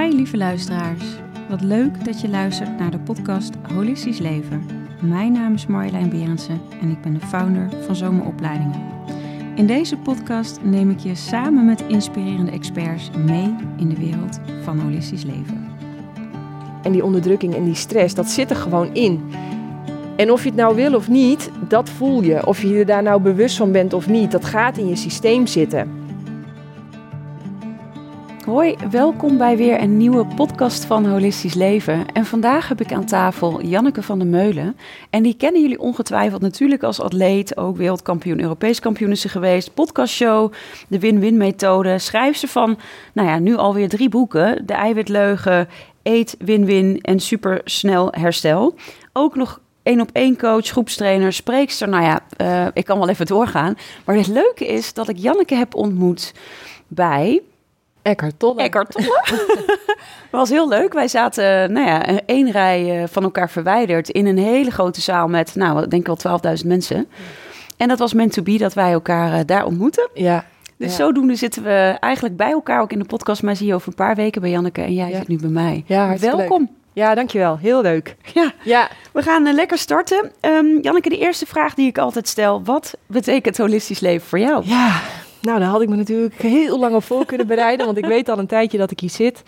Hi lieve luisteraars. Wat leuk dat je luistert naar de podcast Holistisch Leven. Mijn naam is Marjolein Berendsen en ik ben de founder van Zomeropleidingen. In deze podcast neem ik je samen met inspirerende experts mee in de wereld van holistisch leven. En die onderdrukking en die stress, dat zit er gewoon in. En of je het nou wil of niet, dat voel je. Of je er daar nou bewust van bent of niet, dat gaat in je systeem zitten. Hoi, welkom bij weer een nieuwe podcast van Holistisch Leven. En vandaag heb ik aan tafel Janneke van der Meulen. En die kennen jullie ongetwijfeld natuurlijk als atleet, ook wereldkampioen, Europees kampioen is ze geweest, podcastshow, de win-win methode, schrijfster van, nou ja, nu alweer drie boeken, De eiwitleugen, Eet, Win-win en Supersnel Herstel. Ook nog één op één coach, groepstrainer, spreekster. Nou ja, uh, ik kan wel even doorgaan. Maar het leuke is dat ik Janneke heb ontmoet bij Eckhart Tolle. Eckhart Tolle. was heel leuk. Wij zaten, nou ja, één rij eh, van elkaar verwijderd in een hele grote zaal met, nou, ik denk wel 12.000 mensen. En dat was meant to be dat wij elkaar uh, daar ontmoeten. Ja. Dus ja. zodoende zitten we eigenlijk bij elkaar ook in de podcast. Maar zie je over een paar weken bij Janneke en jij Ja. zit nu bij mij. Ja, hartstikke Welkom. leuk. Ja, dankjewel. Heel leuk. Ja, Ja, we gaan eh, lekker starten. Ehm, Janneke, de eerste vraag die ik altijd stel. Wat betekent holistisch leven voor jou? ja. Nou, daar had ik me natuurlijk heel lang op voor kunnen bereiden, want ik weet al een tijdje dat ik hier zit.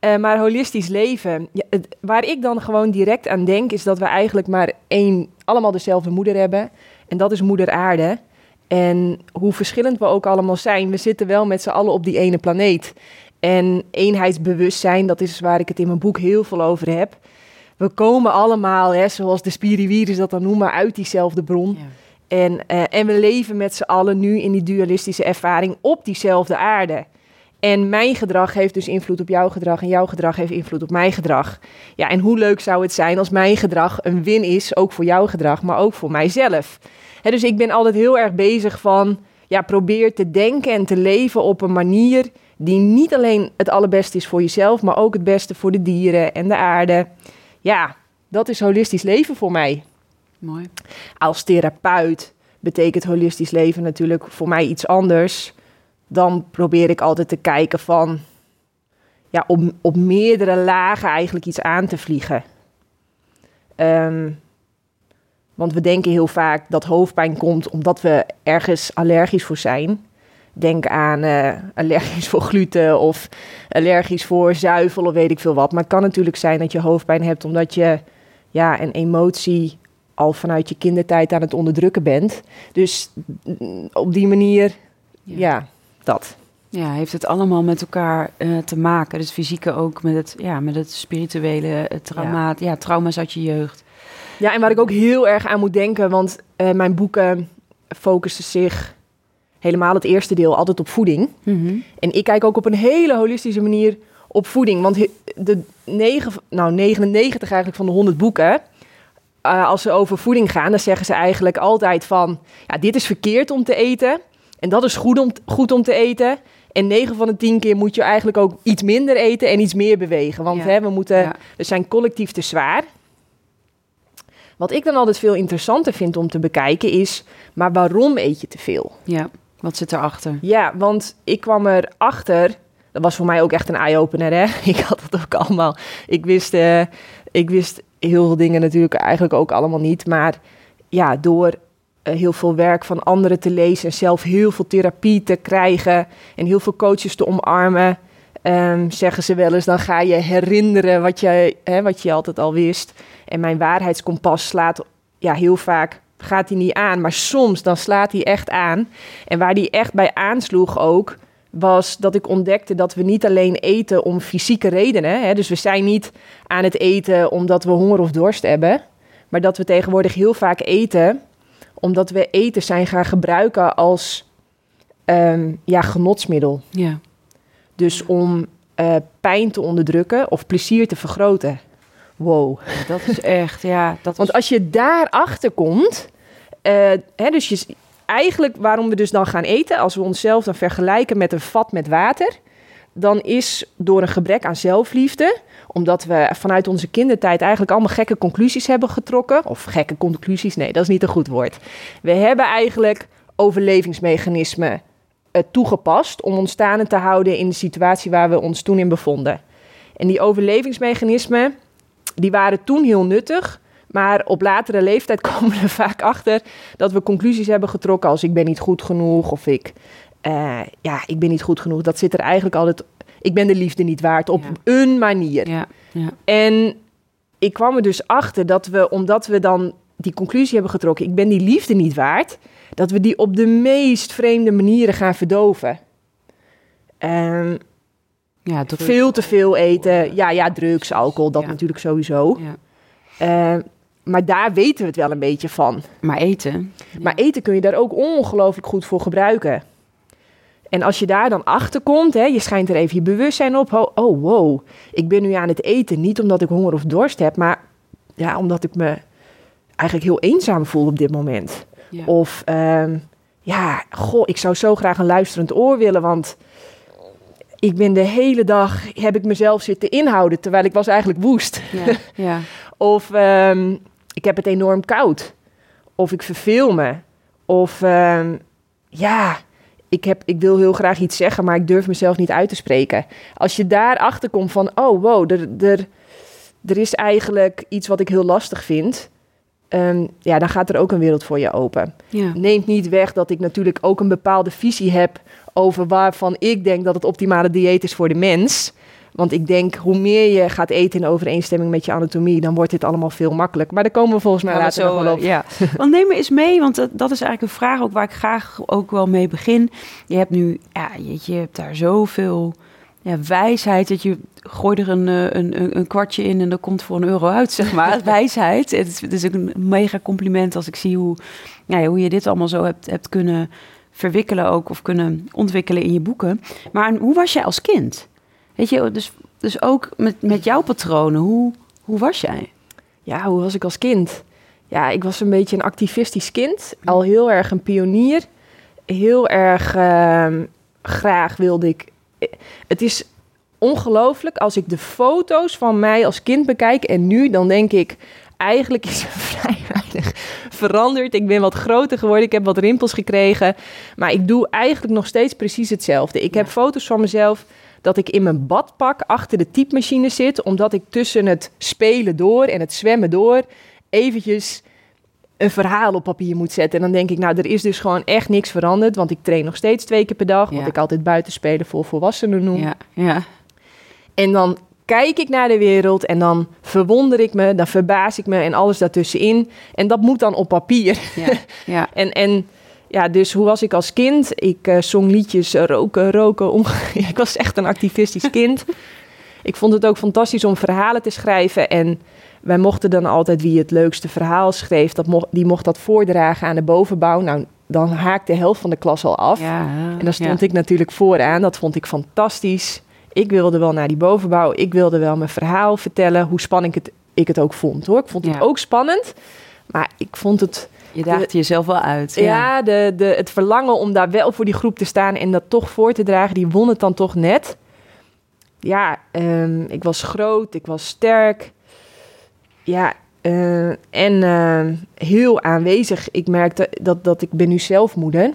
Eh, maar holistisch leven, ja, waar ik dan gewoon direct aan denk, is dat we eigenlijk maar één, allemaal dezelfde moeder hebben. En dat is moeder aarde. En hoe verschillend we ook allemaal zijn, we zitten wel met z'n allen op die ene planeet. En eenheidsbewustzijn, dat is waar ik het in mijn boek heel veel over heb. We komen allemaal, hè, zoals de spiriwires dat dan noemen, uit diezelfde bron. En, eh, en we leven met z'n allen nu in die dualistische ervaring op diezelfde aarde. En mijn gedrag heeft dus invloed op jouw gedrag en jouw gedrag heeft invloed op mijn gedrag. Ja, en hoe leuk zou het zijn als mijn gedrag een win is, ook voor jouw gedrag, maar ook voor mijzelf. Dus ik ben altijd heel erg bezig van, ja, probeer te denken en te leven op een manier die niet alleen het allerbeste is voor jezelf, maar ook het beste voor de dieren en de aarde. Ja, dat is holistisch leven voor mij Als therapeut betekent holistisch leven natuurlijk voor mij iets anders. Dan probeer ik altijd te kijken van, ja, om op meerdere lagen eigenlijk iets aan te vliegen. Ehm, want we denken heel vaak dat hoofdpijn komt omdat we ergens allergisch voor zijn. Denk aan eh, allergisch voor gluten of allergisch voor zuivel of weet ik veel wat. Maar het kan natuurlijk zijn dat je hoofdpijn hebt omdat je ja, een emotie al vanuit je kindertijd aan het onderdrukken bent. Dus mm, op die manier, ja, dat. Ja, heeft het allemaal met elkaar eh, te maken. Dus fysieke ook met het, ja, met het spirituele, het trauma, ja. trauma's uit je jeugd. Ja, en waar ik ook heel erg aan moet denken, want eh, mijn boeken focussen zich helemaal het eerste deel altijd op voeding. En ik kijk ook op een hele holistische manier op voeding. Want de 9, nou 99 eigenlijk van de 100 boeken, eh, als ze over voeding gaan, dan zeggen ze eigenlijk altijd van, ja, dit is verkeerd om te eten en dat is goed om, goed om te eten. En 9 van de 10 keer moet je eigenlijk ook iets minder eten en iets meer bewegen. Want Ja. hè, we moeten, Ja. we zijn collectief te zwaar. Wat ik dan altijd veel interessanter vind om te bekijken is, maar waarom eet je te veel? Ja, wat zit erachter? Ja, want ik kwam erachter. Dat was voor mij ook echt een eye-opener, hè? Ik had het ook allemaal. Ik wist, eh, ik wist heel veel dingen natuurlijk eigenlijk ook allemaal niet. Maar ja, door eh, heel veel werk van anderen te lezen... en zelf heel veel therapie te krijgen... en heel veel coaches te omarmen... ehm, zeggen ze wel eens, dan ga je herinneren wat je, hè, wat je altijd al wist. En mijn waarheidskompas slaat ja, heel vaak... gaat hij niet aan, maar soms dan slaat hij echt aan... En waar die echt bij aansloeg ook, was dat ik ontdekte dat we niet alleen eten om fysieke redenen. Hè, dus we zijn niet aan het eten omdat we honger of dorst hebben. Maar dat we tegenwoordig heel vaak eten omdat we eten zijn gaan gebruiken als ehm, ja, genotsmiddel. Ja, Dus om eh, pijn te onderdrukken of plezier te vergroten. Wow. dat is echt, ja, dat Want als je daarachter komt, eh, hè, dus je, eigenlijk waarom we dus dan gaan eten, als we onszelf dan vergelijken met een vat met water, dan is door een gebrek aan zelfliefde, omdat we vanuit onze kindertijd eigenlijk allemaal gekke conclusies hebben getrokken, of gekke conclusies, nee, dat is niet een goed woord. We hebben eigenlijk overlevingsmechanismen eh, toegepast om ons staande te houden in de situatie waar we ons toen in bevonden. En die overlevingsmechanismen, die waren toen heel nuttig. Maar op latere leeftijd komen we er vaak achter dat we conclusies hebben getrokken als ik ben niet goed genoeg of ik, eh, ja, ik ben niet goed genoeg. Dat zit er eigenlijk altijd, ik ben de liefde niet waard op Ja. een manier. Ja, ja. En ik kwam er dus achter dat we, omdat we dan die conclusie hebben getrokken, ik ben die liefde niet waard, dat we die op de meest vreemde manieren gaan verdoven. Ehm, ja drugs. veel te veel eten, ja, ja, drugs, alcohol, dat Ja. natuurlijk sowieso. Ja. Ehm, maar daar weten we het wel een beetje van. Maar eten. Maar eten kun je daar ook ongelooflijk goed voor gebruiken. En als je daar dan achter komt, hè, je schijnt er even je bewustzijn op. Oh, oh, wow, ik ben nu aan het eten. Niet omdat ik honger of dorst heb, maar ja, omdat ik me eigenlijk heel eenzaam voel op dit moment. Ja. Of ehm, ja, goh, ik zou zo graag een luisterend oor willen, want ik ben de hele dag, heb ik mezelf zitten inhouden, terwijl ik was eigenlijk woest. Ja, ja. Of ehm, ik heb het enorm koud. Of ik verveel me. Of ehm, ja, ik, heb, ik wil heel graag iets zeggen, maar ik durf mezelf niet uit te spreken. Als je daarachter komt van, oh wow, er, er, er is eigenlijk iets wat ik heel lastig vind. ehm, ja, dan gaat er ook een wereld voor je open. ja. Neemt niet weg dat ik natuurlijk ook een bepaalde visie heb over waarvan ik denk dat het optimale dieet is voor de mens. Want ik denk, hoe meer je gaat eten in overeenstemming met je anatomie, dan wordt dit allemaal veel makkelijker. Maar daar komen we volgens mij we later nog wel op. eh, Ja. Want neem me eens mee, want dat, dat is eigenlijk een vraag ook waar ik graag ook wel mee begin. Je hebt nu, ja, je, je hebt daar zoveel ja, wijsheid dat je gooi er een, eh, een, een, een kwartje in en dat komt voor een euro uit, zeg maar. wijsheid. Het is, het is ook een mega compliment als ik zie hoe, ja, hoe je dit allemaal zo hebt, hebt kunnen verwikkelen ook of kunnen ontwikkelen in je boeken. Maar hoe was jij als kind? Weet je, dus, dus ook met, met jouw patronen, hoe, hoe was jij? Ja, hoe was ik als kind? Ja, ik was een beetje een activistisch kind. Al heel erg een pionier. Heel erg ehm, graag wilde ik. Het is ongelooflijk als ik de foto's van mij als kind bekijk en nu, dan denk ik. Eigenlijk is er vrij weinig veranderd. Ik ben wat groter geworden. Ik heb wat rimpels gekregen. Maar ik doe eigenlijk nog steeds precies hetzelfde. Ik heb foto's van mezelf dat ik in mijn badpak achter de typemachine zit, omdat ik tussen het spelen door en het zwemmen door eventjes een verhaal op papier moet zetten. En dan denk ik, nou, er is dus gewoon echt niks veranderd, want ik train nog steeds twee keer per dag, wat Ja. ik altijd buitenspelen voor volwassenen noem. Ja, ja. En dan kijk ik naar de wereld en dan verwonder ik me, dan verbaas ik me en alles daartussenin. En dat moet dan op papier. Ja, ja. En, en ja, dus hoe was ik als kind? Ik eh, zong liedjes, eh, roken, roken. om- ik was echt een activistisch kind. Ik vond het ook fantastisch om verhalen te schrijven. En wij mochten dan altijd wie het leukste verhaal schreef, dat mocht, die mocht dat voordragen aan de bovenbouw. Nou, dan haakte de helft van de klas al af. ja En dan stond ik natuurlijk vooraan. Dat vond ik fantastisch. Ik wilde wel naar die bovenbouw. Ik wilde wel mijn verhaal vertellen. Hoe spannend ik het, ik het ook vond hoor. Ik vond het ook spannend. Maar ik vond het Je daagde jezelf wel uit. ja, de, de, het verlangen om daar wel voor die groep te staan en dat toch voor te dragen, die won het dan toch net. Ja, ehm, ik was groot, ik was sterk. Ja, eh, en eh, heel aanwezig. Ik merkte dat, dat ik ben nu zelf moeder.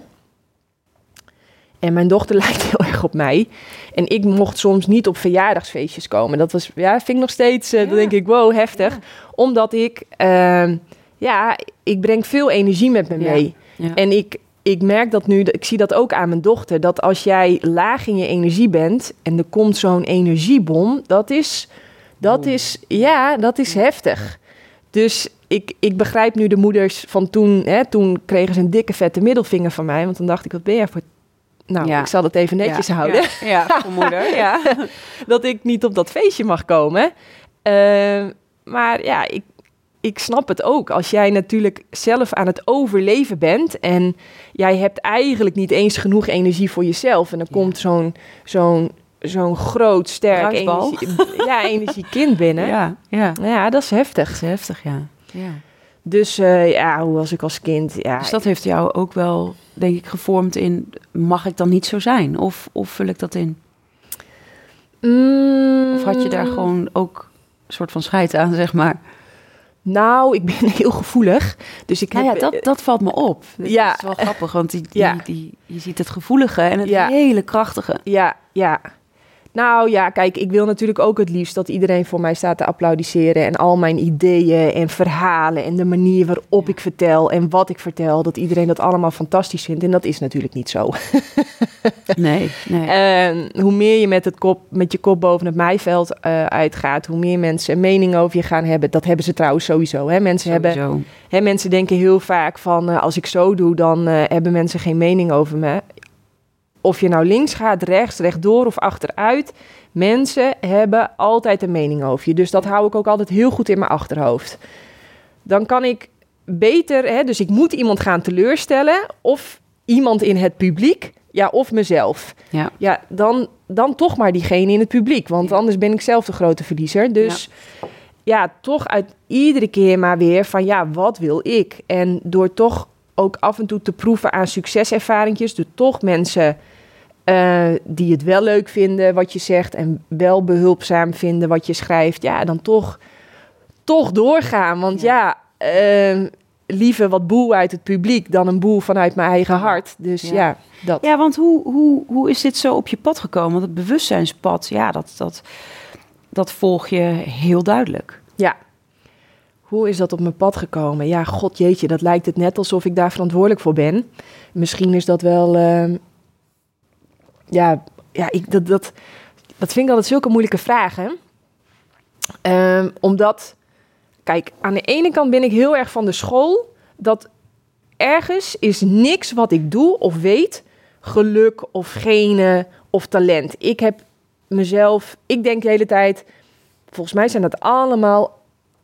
En mijn dochter lijkt heel erg op mij. En ik mocht soms niet op verjaardagsfeestjes komen. Dat was, ja, vind ik nog steeds, eh, dan Ja. denk ik, wow, heftig. Omdat ik, ehm, ja, ik breng veel energie met me mee. Ja. En ik, ik merk dat nu, ik zie dat ook aan mijn dochter, dat als jij laag in je energie bent en er komt zo'n energiebom, dat is, dat is, ja, dat is heftig. Dus ik, ik begrijp nu de moeders van toen, hè, toen kregen ze een dikke vette middelvinger van mij, want dan dacht ik, wat ben jij voor... Nou, Ja. ik zal het even netjes Ja, houden. Ja, ja voor moeder. Ja. dat ik niet op dat feestje mag komen. Eh, maar ja, ik, ik snap het ook. Als jij natuurlijk zelf aan het overleven bent en jij hebt eigenlijk niet eens genoeg energie voor jezelf. En dan komt zo'n zo'n zo'n groot, sterk energie, ja, energiekind binnen. Ja. Ja, ja. dat is heftig. Dat is heftig, ja. ja. Dus eh, ja, hoe was ik als kind? Ja, Dus dat heeft jou ook wel, denk ik, gevormd in... mag ik dan niet zo zijn? Of, of vul ik dat in? Mm, Of had je daar gewoon ook een soort van scheid aan, zeg maar? Nou, ik ben heel gevoelig. Dus ik Nou heb, ja, dat, dat valt me op. Dat Ja. is wel grappig, want die, die, Ja. die, je ziet het gevoelige en het hele krachtige. Ja, ja. Nou ja, kijk, ik wil natuurlijk ook het liefst dat iedereen voor mij staat te applaudisseren. En al mijn ideeën en verhalen en de manier waarop ik vertel en wat ik vertel, dat iedereen dat allemaal fantastisch vindt. En dat is natuurlijk niet zo. nee, nee. En hoe meer je met, het kop, met je kop boven het maaiveld uh, uitgaat, hoe meer mensen een mening over je gaan hebben. Dat hebben ze trouwens sowieso. Hè? Mensen, Sowieso. Hebben, hè, mensen denken heel vaak van uh, als ik zo doe, dan uh, hebben mensen geen mening over me. Of je nou links gaat, rechts, rechtdoor of achteruit. Mensen hebben altijd een mening over je. Dus dat hou ik ook altijd heel goed in mijn achterhoofd. Dan kan ik beter, hè, dus ik moet iemand gaan teleurstellen. Of iemand in het publiek. Ja, of mezelf. Ja. Ja, dan, dan toch maar diegene in het publiek. Want Ja. anders ben ik zelf de grote verliezer. Dus ja. toch uit iedere keer maar weer van ja, wat wil ik? En door toch ook af en toe te proeven aan succeservaringjes. Door toch mensen eh, die het wel leuk vinden wat je zegt. En wel behulpzaam vinden wat je schrijft. Ja, dan toch, toch doorgaan. Want ja, eh, liever wat boel uit het publiek dan een boel vanuit mijn eigen hart. Dus Ja. ja, dat. Ja, want hoe, hoe, hoe is dit zo op je pad gekomen? Want het bewustzijnspad, ja, dat, dat, dat volg je heel duidelijk. Ja. Hoe is dat op mijn pad gekomen? Ja, god jeetje, dat lijkt het net alsof ik daar verantwoordelijk voor ben. Misschien is dat wel. ehm, ja, ja ik, dat, dat, dat vind ik altijd zulke moeilijke vragen. Ehm, omdat, kijk, aan de ene kant ben ik heel erg van de school dat ergens is niks wat ik doe of weet geluk of genen of talent. Ik heb mezelf, ik denk de hele tijd, volgens mij zijn dat allemaal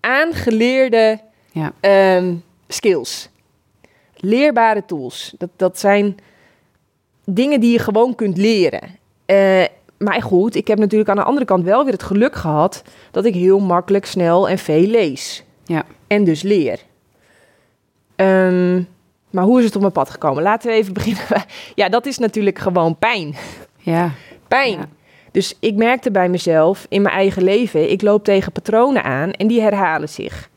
aangeleerde Ja. ehm, skills. Leerbare tools. Dat, dat zijn dingen die je gewoon kunt leren. Eh, maar goed, ik heb natuurlijk aan de andere kant wel weer het geluk gehad dat ik heel makkelijk, snel en veel lees. Ja. En dus leer. Ehm, maar hoe is het op mijn pad gekomen? Laten we even beginnen. Ja, dat is natuurlijk gewoon pijn. Ja. Pijn. Ja. Dus ik merkte bij mezelf in mijn eigen leven, ik loop tegen patronen aan en die herhalen zich.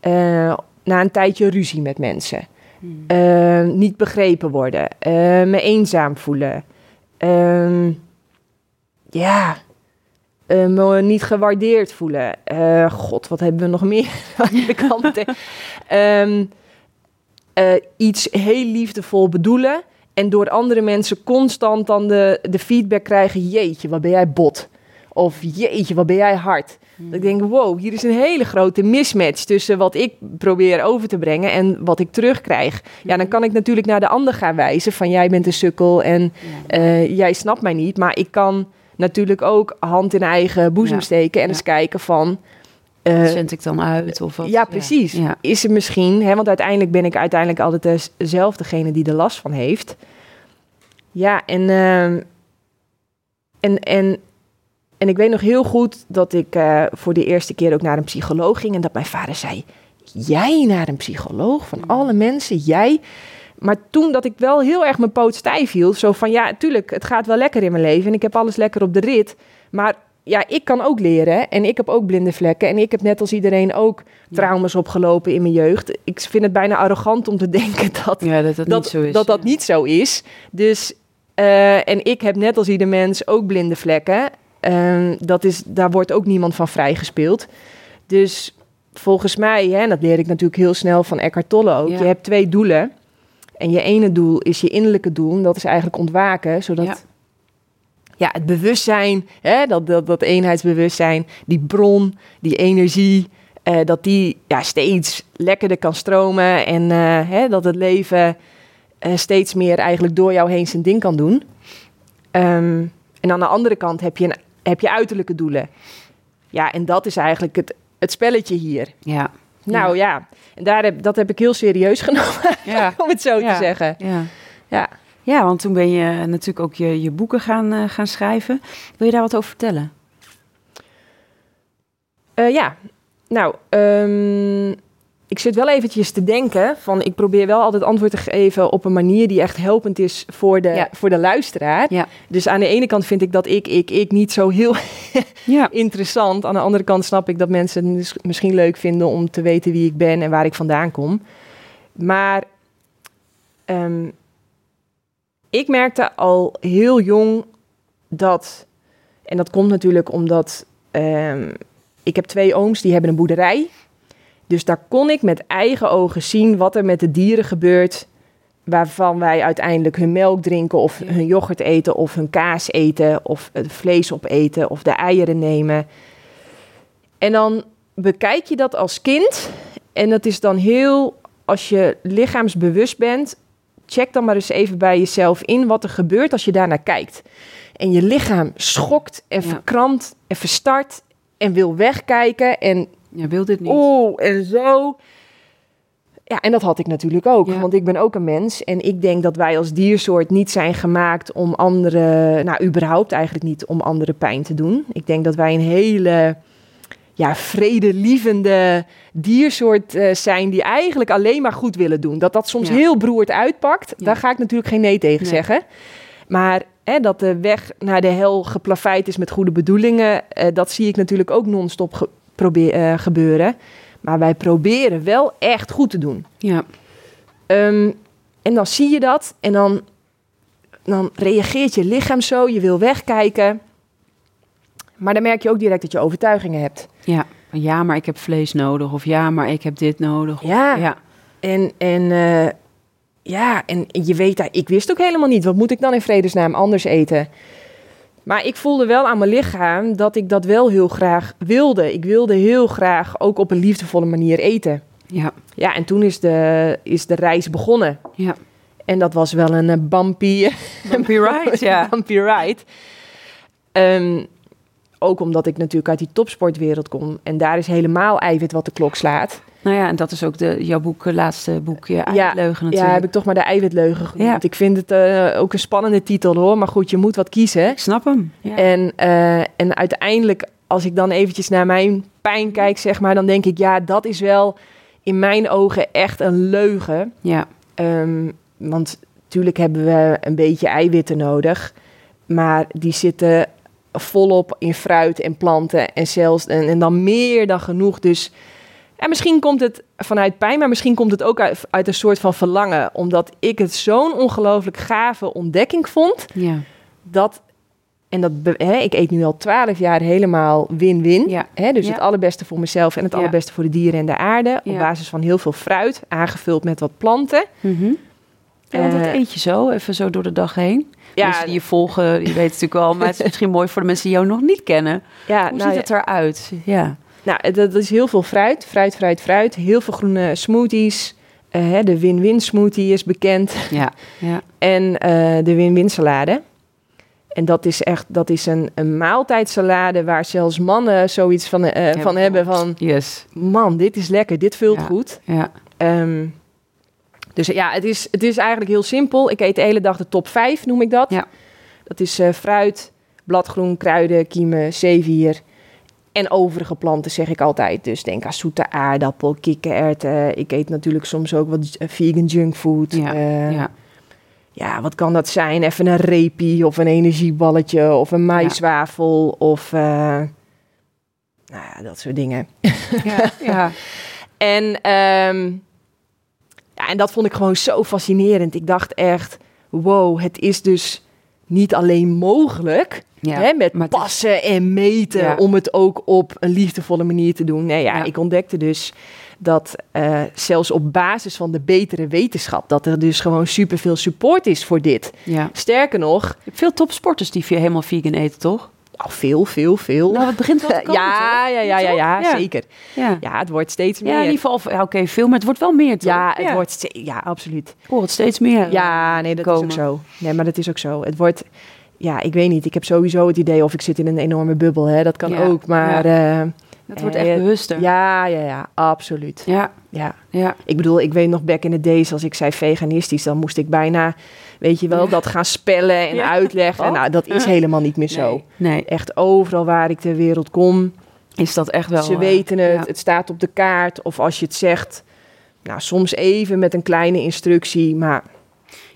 Eh, na een tijdje ruzie met mensen. Hmm. Eh, niet begrepen worden. eh, me eenzaam voelen. Ehm, ja. me niet gewaardeerd voelen. God, wat hebben we nog meer aan de kant? Ehm, eh, iets heel liefdevol bedoelen. En door andere mensen constant dan de, de feedback krijgen: Jeetje, wat ben jij bot? Of Jeetje, wat ben jij hard? Dat ik denk: Wow, hier is een hele grote mismatch tussen wat ik probeer over te brengen en wat ik terugkrijg. Ja, dan kan ik natuurlijk naar de ander gaan wijzen: van jij bent een sukkel en eh, jij snapt mij niet. Maar ik kan natuurlijk ook hand in eigen boezem Ja. steken en Ja. eens kijken van. Wat zend ik dan uit? Of wat? ja, precies. Ja. Is er misschien, hè, want uiteindelijk ben ik uiteindelijk altijd zelf degene die er last van heeft. Ja, en, ehm, en, en, en ik weet nog heel goed dat ik eh, voor de eerste keer ook naar een psycholoog ging en dat mijn vader zei: Jij naar een psycholoog van alle mensen, jij. Maar toen dat ik wel heel erg mijn poot stijf hield, zo van ja, tuurlijk, het gaat wel lekker in mijn leven en ik heb alles lekker op de rit. Maar ja, ik kan ook leren en ik heb ook blinde vlekken en ik heb net als iedereen ook trauma's opgelopen in mijn jeugd. Ik vind het bijna arrogant om te denken dat Ja, dat dat, dat niet zo is. dat, niet zo is. Dus, eh, en ik heb net als ieder mens ook blinde vlekken. Ehm, dat is, daar wordt ook niemand van vrijgespeeld. Dus volgens mij, hè, en dat leer ik natuurlijk heel snel van Eckhart Tolle ook. Ja. Je hebt twee doelen. En je ene doel is je innerlijke doel. En dat is eigenlijk ontwaken, zodat Ja. Ja. het bewustzijn, hè, dat, dat, dat eenheidsbewustzijn, die bron, die energie, eh, dat die ja, steeds lekkerder kan stromen en eh, hè, dat het leven eh, steeds meer eigenlijk door jou heen zijn ding kan doen. Ehm, en aan de andere kant heb je, een, heb je uiterlijke doelen. Ja, en dat is eigenlijk het, het spelletje hier. Ja. Nou ja, en daar heb, dat heb ik heel serieus genomen, Ja. om het zo Ja. te zeggen. Ja. Ja. Ja, want toen ben je natuurlijk ook je, je boeken gaan, eh, gaan schrijven. Wil je daar wat over vertellen? Eh, ja, nou, ehm, ik zit wel eventjes te denken van, ik probeer wel altijd antwoord te geven op een manier die echt helpend is voor de, Ja. voor de luisteraar. Ja. Dus aan de ene kant vind ik dat ik, ik, ik niet zo heel Ja. interessant. Aan de andere kant snap ik dat mensen het mis- misschien leuk vinden om te weten wie ik ben en waar ik vandaan kom. Maar ehm, ik merkte al heel jong dat En dat komt natuurlijk omdat ehm, ik heb twee ooms die hebben een boerderij. Dus daar kon ik met eigen ogen zien wat er met de dieren gebeurt. Waarvan wij uiteindelijk hun melk drinken, of Ja. hun yoghurt eten, of hun kaas eten, of het vlees opeten, of de eieren nemen. En dan bekijk je dat als kind. En dat is dan heel, als je lichaamsbewust bent, check dan maar eens even bij jezelf in wat er gebeurt als je daarnaar kijkt. En je lichaam schokt en verkrampt en verstart en wil wegkijken en Je wil dit niet. oeh en zo. Ja, en dat had ik natuurlijk ook, Ja. want ik ben ook een mens. En ik denk dat wij als diersoort niet zijn gemaakt om anderen, nou überhaupt eigenlijk niet om anderen pijn te doen. Ik denk dat wij een hele ja, vredelievende diersoort eh, zijn die eigenlijk alleen maar goed willen doen. Dat dat soms Ja. heel beroerd uitpakt, Ja. daar ga ik natuurlijk geen nee tegen Nee. zeggen. Maar hè, dat de weg naar de hel geplaveid is met goede bedoelingen, eh, dat zie ik natuurlijk ook non-stop ge- eh, gebeuren. Maar wij proberen wel echt goed te doen. Ja, Ehm, en dan zie je dat en dan, dan reageert je lichaam zo, je wil wegkijken. Maar dan merk je ook direct dat je overtuigingen hebt. ja. Ja, maar ik heb vlees nodig. Of ja, maar ik heb dit nodig. Of- Ja. ja. En, en eh, ja, en je weet daar, ik wist ook helemaal niet, wat moet ik dan in vredesnaam anders eten? Maar ik voelde wel aan mijn lichaam dat ik dat wel heel graag wilde. Ik wilde heel graag ook op een liefdevolle manier eten. Ja, Ja, en toen is de, is de reis begonnen. ja. En dat was wel een eh, bumpy, Bumpy ride, ja. bumpy ride. Ehm, ook omdat ik natuurlijk uit die topsportwereld kom. En daar is helemaal eiwit wat de klok slaat. Nou ja, en dat is ook de, jouw boek, eh, laatste boekje, Ja, Eiwitleugen Ja, natuurlijk. heb ik toch maar de eiwitleugen genoemd. Ja. Ik vind het eh, ook een spannende titel hoor. Maar goed, je moet wat kiezen. Ik snap hem. Ja. En, eh, en uiteindelijk, als ik dan eventjes naar mijn pijn kijk, zeg maar, dan denk ik, ja, dat is wel in mijn ogen echt een leugen. ja. Ehm, want natuurlijk hebben we een beetje eiwitten nodig. Maar die zitten volop in fruit en planten en zelfs en, en dan meer dan genoeg. Dus en misschien komt het vanuit pijn, maar misschien komt het ook uit, uit een soort van verlangen. Omdat ik het zo'n ongelooflijk gave ontdekking vond. ja. Dat, en dat, hè, ik eet nu al twaalf jaar helemaal win-win. Ja. Hè, dus Ja. het allerbeste voor mezelf en het allerbeste voor de dieren en de aarde. Op basis van heel veel fruit, aangevuld met wat planten. Mhm. Ja, want dat Eh, eet je zo, even zo door de dag heen. Ja, Mensen die je volgen, die weten het natuurlijk wel. Maar het is misschien mooi voor de mensen die jou nog niet kennen. ja, Hoe nou, ziet het eruit? Ja. Nou, dat is heel veel fruit, fruit, fruit, fruit. Heel veel groene smoothies. Eh, de win-win smoothie is bekend. Ja. ja. En eh, de win-win salade. En dat is echt, dat is een, een maaltijdsalade waar zelfs mannen zoiets van, eh, van hebben van... Yes. Man, dit is lekker, dit vult Ja. goed. Ja. Ehm, dus ja, het is, het is eigenlijk heel simpel. Ik eet de hele dag de top 5, noem ik dat. Ja. Dat is eh, fruit, bladgroen, kruiden, kiemen, zeewier en overige planten, zeg ik altijd. Dus denk aan zoete aardappel, kikkererwten. Ik eet natuurlijk soms ook wat eh, vegan junkfood. Ja, Eh, ja. ja, wat kan dat zijn? Even een repie of een energieballetje of een maïswafel of... nou ja, dat soort dingen. Ja. ja. En, ehm, ja, en dat vond ik gewoon zo fascinerend. Ik dacht echt, wow, het is dus niet alleen mogelijk Ja, hè, met is- passen en meten Ja. om het ook op een liefdevolle manier te doen. Nee, ja, Ja. ik ontdekte dus dat eh, zelfs op basis van de betere wetenschap, dat er dus gewoon superveel support is voor dit. Sterker nog, Je hebt veel topsporters die helemaal vegan eten, toch? Al veel, veel, veel. Nou, het begint wel te komen, ja, ja, ja, ja, ja, Ja. zeker. Ja. Ja, het wordt steeds Ja, meer. in ieder geval, ja, oké, veel, maar het wordt wel meer, toch? Ja, het wordt ja, absoluut. Ik hoor het steeds meer. Ja, nee, dat komen. is ook zo. Nee, maar dat is ook zo. Het wordt, ja, ik weet niet. Ik heb sowieso het idee of ik zit in een enorme bubbel. Hè. Dat kan Ja, ook, maar ja, Het wordt Eh, echt bewuster. ja, ja, ja, absoluut. Ja, Ja. ja. Ik bedoel, ik weet nog back in the days als ik zei veganistisch, dan moest ik bijna, weet je wel, Ja. dat gaan spellen en Ja. uitleggen. En Wat? nou, dat is helemaal niet meer zo. Nee, nee, Echt overal waar ik ter wereld kom, is dat echt wel... ze eh, weten het, ja. het staat op de kaart. Of als je het zegt, nou, soms even met een kleine instructie, maar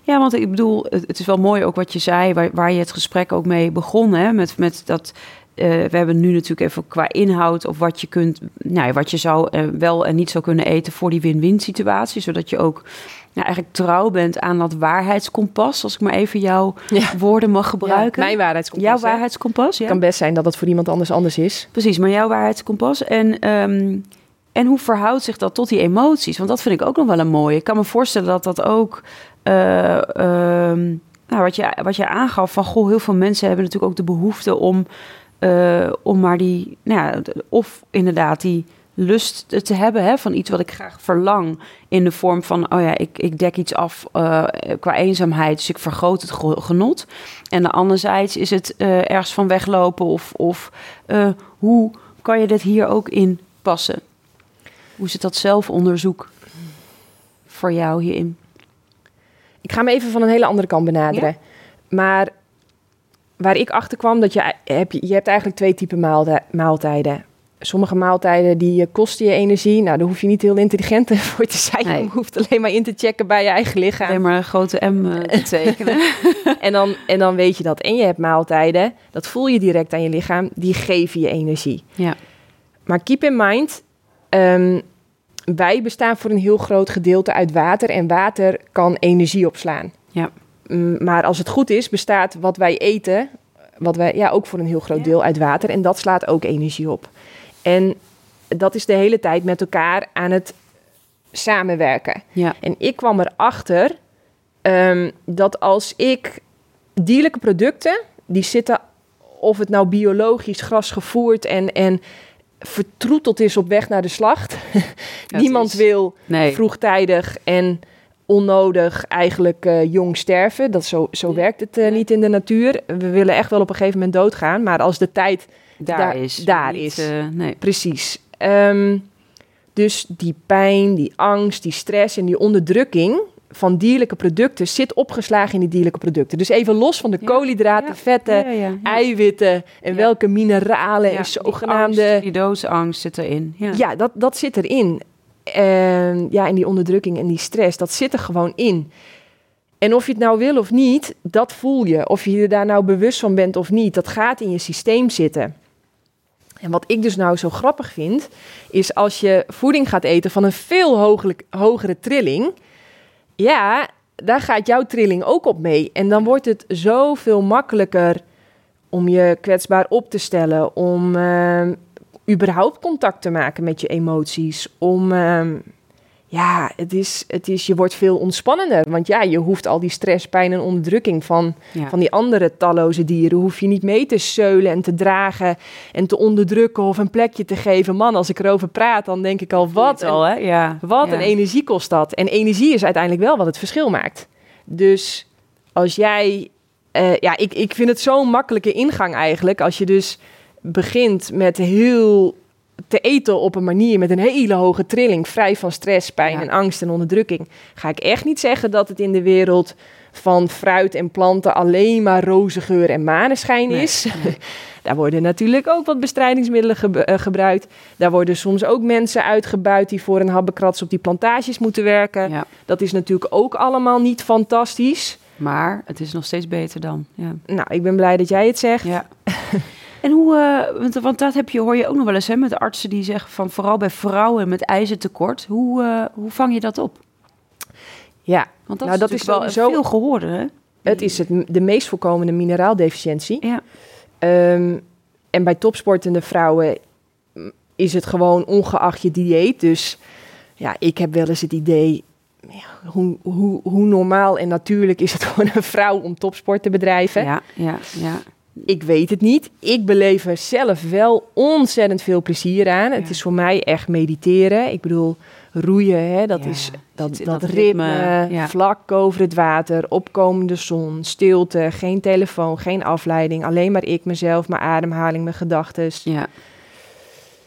Ja, want ik bedoel, het, is wel mooi ook wat je zei, waar, waar je het gesprek ook mee begon, hè, met, met dat eh, we hebben nu natuurlijk even qua inhoud of wat je kunt, nou wat je zou eh, wel en niet zou kunnen eten voor die win-win situatie, zodat je ook nou, eigenlijk trouw bent aan dat waarheidskompas, als ik maar even jouw Ja. woorden mag gebruiken. mijn waarheidskompas. jouw hè. waarheidskompas, ja. Het kan best zijn dat het voor iemand anders anders is. Precies, maar jouw waarheidskompas. En, ehm, en hoe verhoudt zich dat tot die emoties? Want dat vind ik ook nog wel een mooie. Ik kan me voorstellen dat dat ook... eh, ehm, nou, wat, je, wat je aangaf van... Goh, heel veel mensen hebben natuurlijk ook de behoefte om... eh, om maar die... Nou ja, of inderdaad die lust te hebben hè, van iets wat ik graag verlang... in de vorm van, oh ja, ik, ik dek iets af eh, qua eenzaamheid... dus ik vergroot het ge- genot. En de anderzijds is het eh, ergens van weglopen of... of eh, hoe kan je dit hier ook in passen? Hoe zit dat zelfonderzoek voor jou hierin? Ik ga hem even van een hele andere kant benaderen. Maar waar ik achter kwam, dat je, heb, je je hebt eigenlijk twee typen maaltijden. Sommige maaltijden die eh, kosten je energie. Nou, daar hoef je niet heel intelligent voor te zijn. Nee. Je hoeft alleen maar in te checken bij je eigen lichaam. Alleen maar een grote M eh, te tekenen. En dan, en dan weet je dat. En je hebt maaltijden, dat voel je direct aan je lichaam, die geven je energie. ja, Maar keep in mind, ehm, wij bestaan voor een heel groot gedeelte uit water en water kan energie opslaan. Ja. Mm, Maar als het goed is, bestaat wat wij eten, wat wij, ja, ook voor een heel groot Ja. deel uit water en dat slaat ook energie op. En dat is de hele tijd met elkaar aan het samenwerken. ja, En ik kwam erachter ehm, dat als ik dierlijke producten, die zitten, of het nou biologisch gras gevoerd en, en vertroeteld is op weg naar de slacht. Niemand is- wil nee. vroegtijdig en onnodig eigenlijk eh, jong sterven. Dat zo, zo werkt het eh, niet in de natuur. We willen echt wel op een gegeven moment doodgaan, maar als de tijd daar, daar- is. daar niet, is. eh, nee. Precies. Ehm, dus die pijn, die angst, die stress en die onderdrukking van dierlijke producten zit opgeslagen in die dierlijke producten. Dus even los van de Ja, koolhydraten, ja, vetten, Ja, eiwitten en welke mineralen en die zogenaamde... angst, Die doodsangst zit erin. Ja. Ja, dat, dat zit erin. En ja, en die onderdrukking en die stress, dat zit er gewoon in. En of je het nou wil of niet, dat voel je. Of je je daar nou bewust van bent of niet, dat gaat in je systeem zitten. En wat ik dus nou zo grappig vind, is als je voeding gaat eten van een veel hogere trilling, ja, daar gaat jouw trilling ook op mee. En dan wordt het zoveel makkelijker om je kwetsbaar op te stellen, om ehm, überhaupt contact te maken met je emoties, om ehm, ja, het is, het is, je wordt veel ontspannender. Want ja, je hoeft al die stress, pijn en onderdrukking van, Ja. van die andere talloze dieren, hoef je niet mee te zeulen en te dragen en te onderdrukken of een plekje te geven. Man, als ik erover praat, dan denk ik al, wat al, hè? Ja. wat ja. een energie kost dat. En energie is uiteindelijk wel wat het verschil maakt. Dus als jij... eh, ja, ik, ik vind het zo'n makkelijke ingang eigenlijk. Als je dus begint met heel te eten op een manier met een hele hoge trilling, vrij van stress, pijn Ja. en angst en onderdrukking, ga ik echt niet zeggen dat het in de wereld van fruit en planten alleen maar roze geur en maneschijn Nee, is. Daar worden natuurlijk ook wat bestrijdingsmiddelen eh, gebruikt. Daar worden soms ook mensen uitgebuit die voor een habbekrats op die plantages moeten werken. Ja. Dat is natuurlijk ook allemaal niet fantastisch. Maar het is nog steeds beter dan. Ja. Nou, ik ben blij dat jij het zegt. Ja. en hoe, eh, want, want dat heb je, hoor je ook nog wel eens hè, met artsen die zeggen van vooral bij vrouwen met ijzertekort. Hoe, eh, hoe vang je dat op? Ja, Want dat Nou, is dat is wel sowieso- veel gehoorde. Hè? het is het, de meest voorkomende mineraaldeficiëntie. Ja, Ehm, en bij topsportende vrouwen is het gewoon ongeacht je dieet. Dus ja, ik heb wel eens het idee... Ja, hoe, hoe, hoe normaal en natuurlijk is het voor een vrouw om topsport te bedrijven? ja, ja, ja. Ik weet het niet. Ik beleef er zelf wel ontzettend veel plezier aan. Het is voor mij echt mediteren. Ik bedoel, roeien, hè, dat Ja, is dat, dat, dat ritme, vlak over het water, opkomende zon, stilte, geen telefoon, geen afleiding. Alleen maar ik, mezelf, mijn ademhaling, mijn gedachten. ja.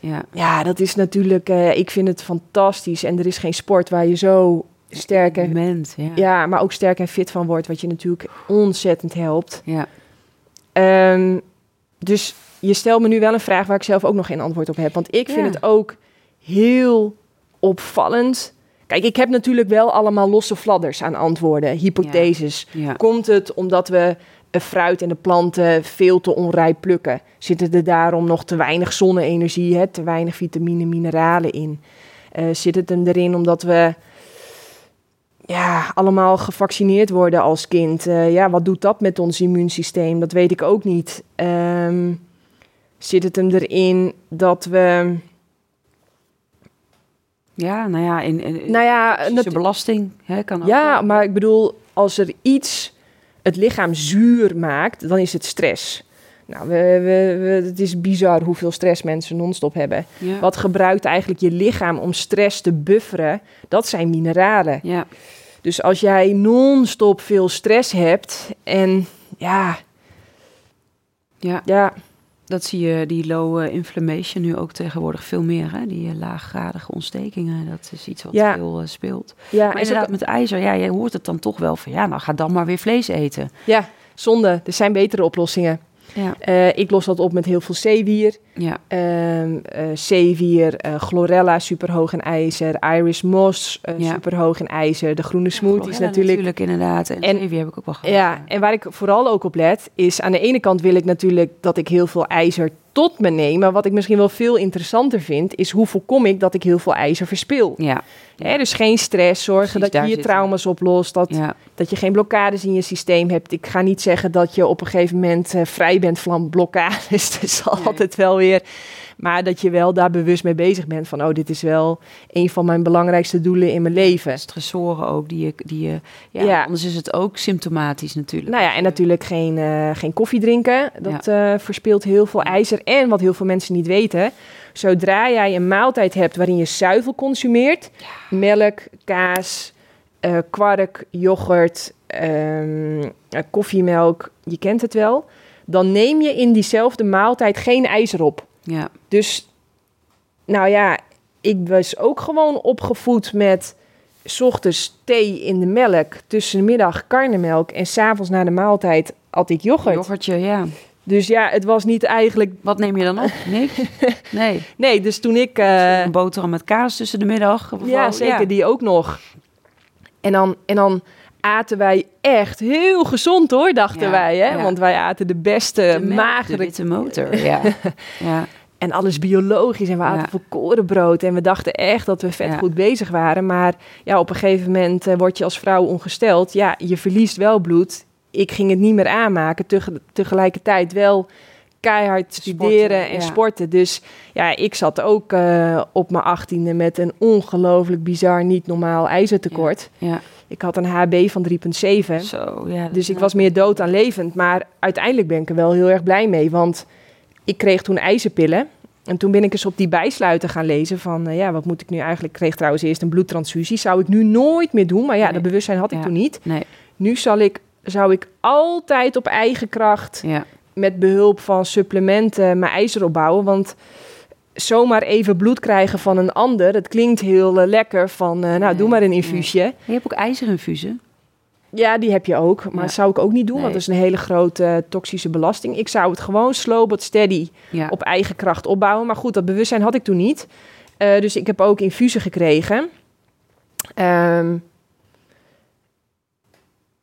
ja. Ja, dat is natuurlijk, eh, ik vind het fantastisch. En er is geen sport waar je zo sterk en, ja, maar ook sterk en fit van wordt, wat je natuurlijk ontzettend helpt. ja. Ehm, dus je stelt me nu wel een vraag waar ik zelf ook nog geen antwoord op heb. Want ik vind Ja. het ook heel opvallend. Kijk, ik heb natuurlijk wel allemaal losse fladders aan antwoorden, hypotheses. Ja. Komt het omdat we fruit en de planten veel te onrijp plukken? Zitten er daarom nog te weinig zonne-energie, hè, te weinig vitamine, mineralen in? Eh, zit het hem erin omdat we ja, allemaal gevaccineerd worden als kind? Eh, ja, wat doet dat met ons immuunsysteem? Dat weet ik ook niet. Ehm, zit het hem erin dat we... Ja, nou ja, in, in Nou ja, belasting hè, kan ook. Ja, maar ik bedoel, als er iets het lichaam zuur maakt, dan is het stress. Nou, we, we, we- het is bizar hoeveel stress mensen non-stop hebben. Ja. Wat gebruikt eigenlijk je lichaam om stress te bufferen? Dat zijn mineralen. Ja, Dus als jij non-stop veel stress hebt en ja, ja, ja, dat zie je, die low eh, inflammation nu ook tegenwoordig veel meer. Hè? Die eh, laaggradige ontstekingen, dat is iets wat Ja. veel eh, speelt. ja, Maar is inderdaad, ook- met ijzer, ja, je hoort het dan toch wel van... ja, nou ga dan maar weer vlees eten. ja, zonde. Er zijn betere oplossingen. Ja, Eh, ik los dat op met heel veel zeewier. ja, eh, zeewier, eh, chlorella superhoog in ijzer, iris moss Ja. superhoog in ijzer, de groene smoothies natuurlijk. natuurlijk inderdaad. En, En- zeewier heb ik ook wel gehad. Ja, en waar ik vooral ook op let, is aan de ene kant wil ik natuurlijk dat ik heel veel ijzer tot me neem. Maar wat ik misschien wel veel interessanter vind, is hoe voorkom ik dat ik heel veel ijzer verspil. Ja, Hè, dus geen stress, zorgen Precies, dat je je trauma's oplost, dat, ja, dat je geen blokkades in je systeem hebt. Ik ga niet zeggen dat je op een gegeven moment eh, vrij bent van blokkades. Het is Nee. altijd wel weer. Maar dat je wel daar bewust mee bezig bent van, oh, dit is wel een van mijn belangrijkste doelen in mijn leven. stressoren ook, die je... Die je ja, Ja. Anders is het ook symptomatisch natuurlijk. Nou ja, en natuurlijk geen, eh, geen koffie drinken. Dat eh, verspeelt heel veel ijzer. En wat heel veel mensen niet weten, zodra jij een maaltijd hebt waarin je zuivel consumeert, melk, kaas, eh, kwark, yoghurt, ehm, eh, koffiemelk, je kent het wel, dan neem je in diezelfde maaltijd geen ijzer op. Ja, Dus, nou ja, ik was ook gewoon opgevoed met 's ochtends thee in de melk, tussen de middag karnemelk en s'avonds na de maaltijd at ik yoghurt. yoghurtje, ja. Dus ja, het was niet eigenlijk... Wat neem je dan op? Niks? Nee. Nee, dus toen ik... eh, een boterham met kaas tussen de middag. ja, zeker, die ook nog. En dan, en dan aten wij echt heel gezond hoor, dachten Ja, wij. Hè? ja. Want wij aten de beste, de, melk, de magere witte motor. Ja. ja. En alles biologisch. En we aten volkorenbrood. En we dachten echt dat we vet goed bezig waren. Maar ja, op een gegeven moment eh, word je als vrouw ongesteld. Ja, je verliest wel bloed. Ik ging het niet meer aanmaken. Teg- tegelijkertijd wel keihard studeren Sporten, en ja. sporten. Dus ja, ik zat ook eh, op mijn achttiende met een ongelooflijk bizar, niet normaal ijzertekort. ja. Ik had een HB van 3,7. Zo, ja. Dus ik was meer dood dan levend. Maar uiteindelijk ben ik er wel heel erg blij mee. Want ik kreeg toen ijzerpillen. En toen ben ik eens op die bijsluiten gaan lezen van... eh, ja, wat moet ik nu eigenlijk... Ik kreeg trouwens eerst een bloedtransfusie. Zou ik nu nooit meer doen. Maar ja, Nee. dat bewustzijn had ik Ja. toen niet. Nee, Nu zal ik, zou ik altijd op eigen kracht... ja. Met behulp van supplementen mijn ijzer opbouwen. Want zomaar even bloed krijgen van een ander... dat klinkt heel eh, lekker van... eh, nou, Nee, doe maar een nee. infuusje. Je hebt ook ijzerinfusen. Ja, die heb je ook. Maar Ja. dat zou ik ook niet doen, want Nee. dat is een hele grote eh, toxische belasting. Ik zou het gewoon slow but steady Ja. op eigen kracht opbouwen. Maar goed, dat bewustzijn had ik toen niet. Dus ik heb ook infusen gekregen. Ehm,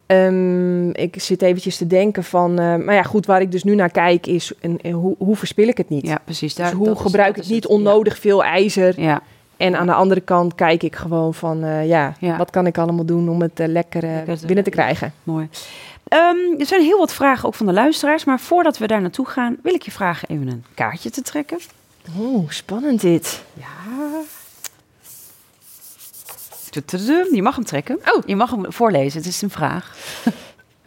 ehm, ik zit eventjes te denken van... eh, maar ja, goed, waar ik dus nu naar kijk is... En, en hoe, hoe verspil ik het niet? ja, precies. Dus hoe dat gebruik ik niet het. onnodig veel ijzer? Ja. En aan de andere kant kijk ik gewoon van... eh, ja, Ja. wat kan ik allemaal doen om het eh, lekker binnen te krijgen? Mooi. Ehm, er zijn heel wat vragen ook van de luisteraars. Maar voordat we daar naartoe gaan, wil ik je vragen even een kaartje te trekken. Oeh, spannend dit. Ja. Je mag hem trekken. Oh. Je mag hem voorlezen. Het is een vraag.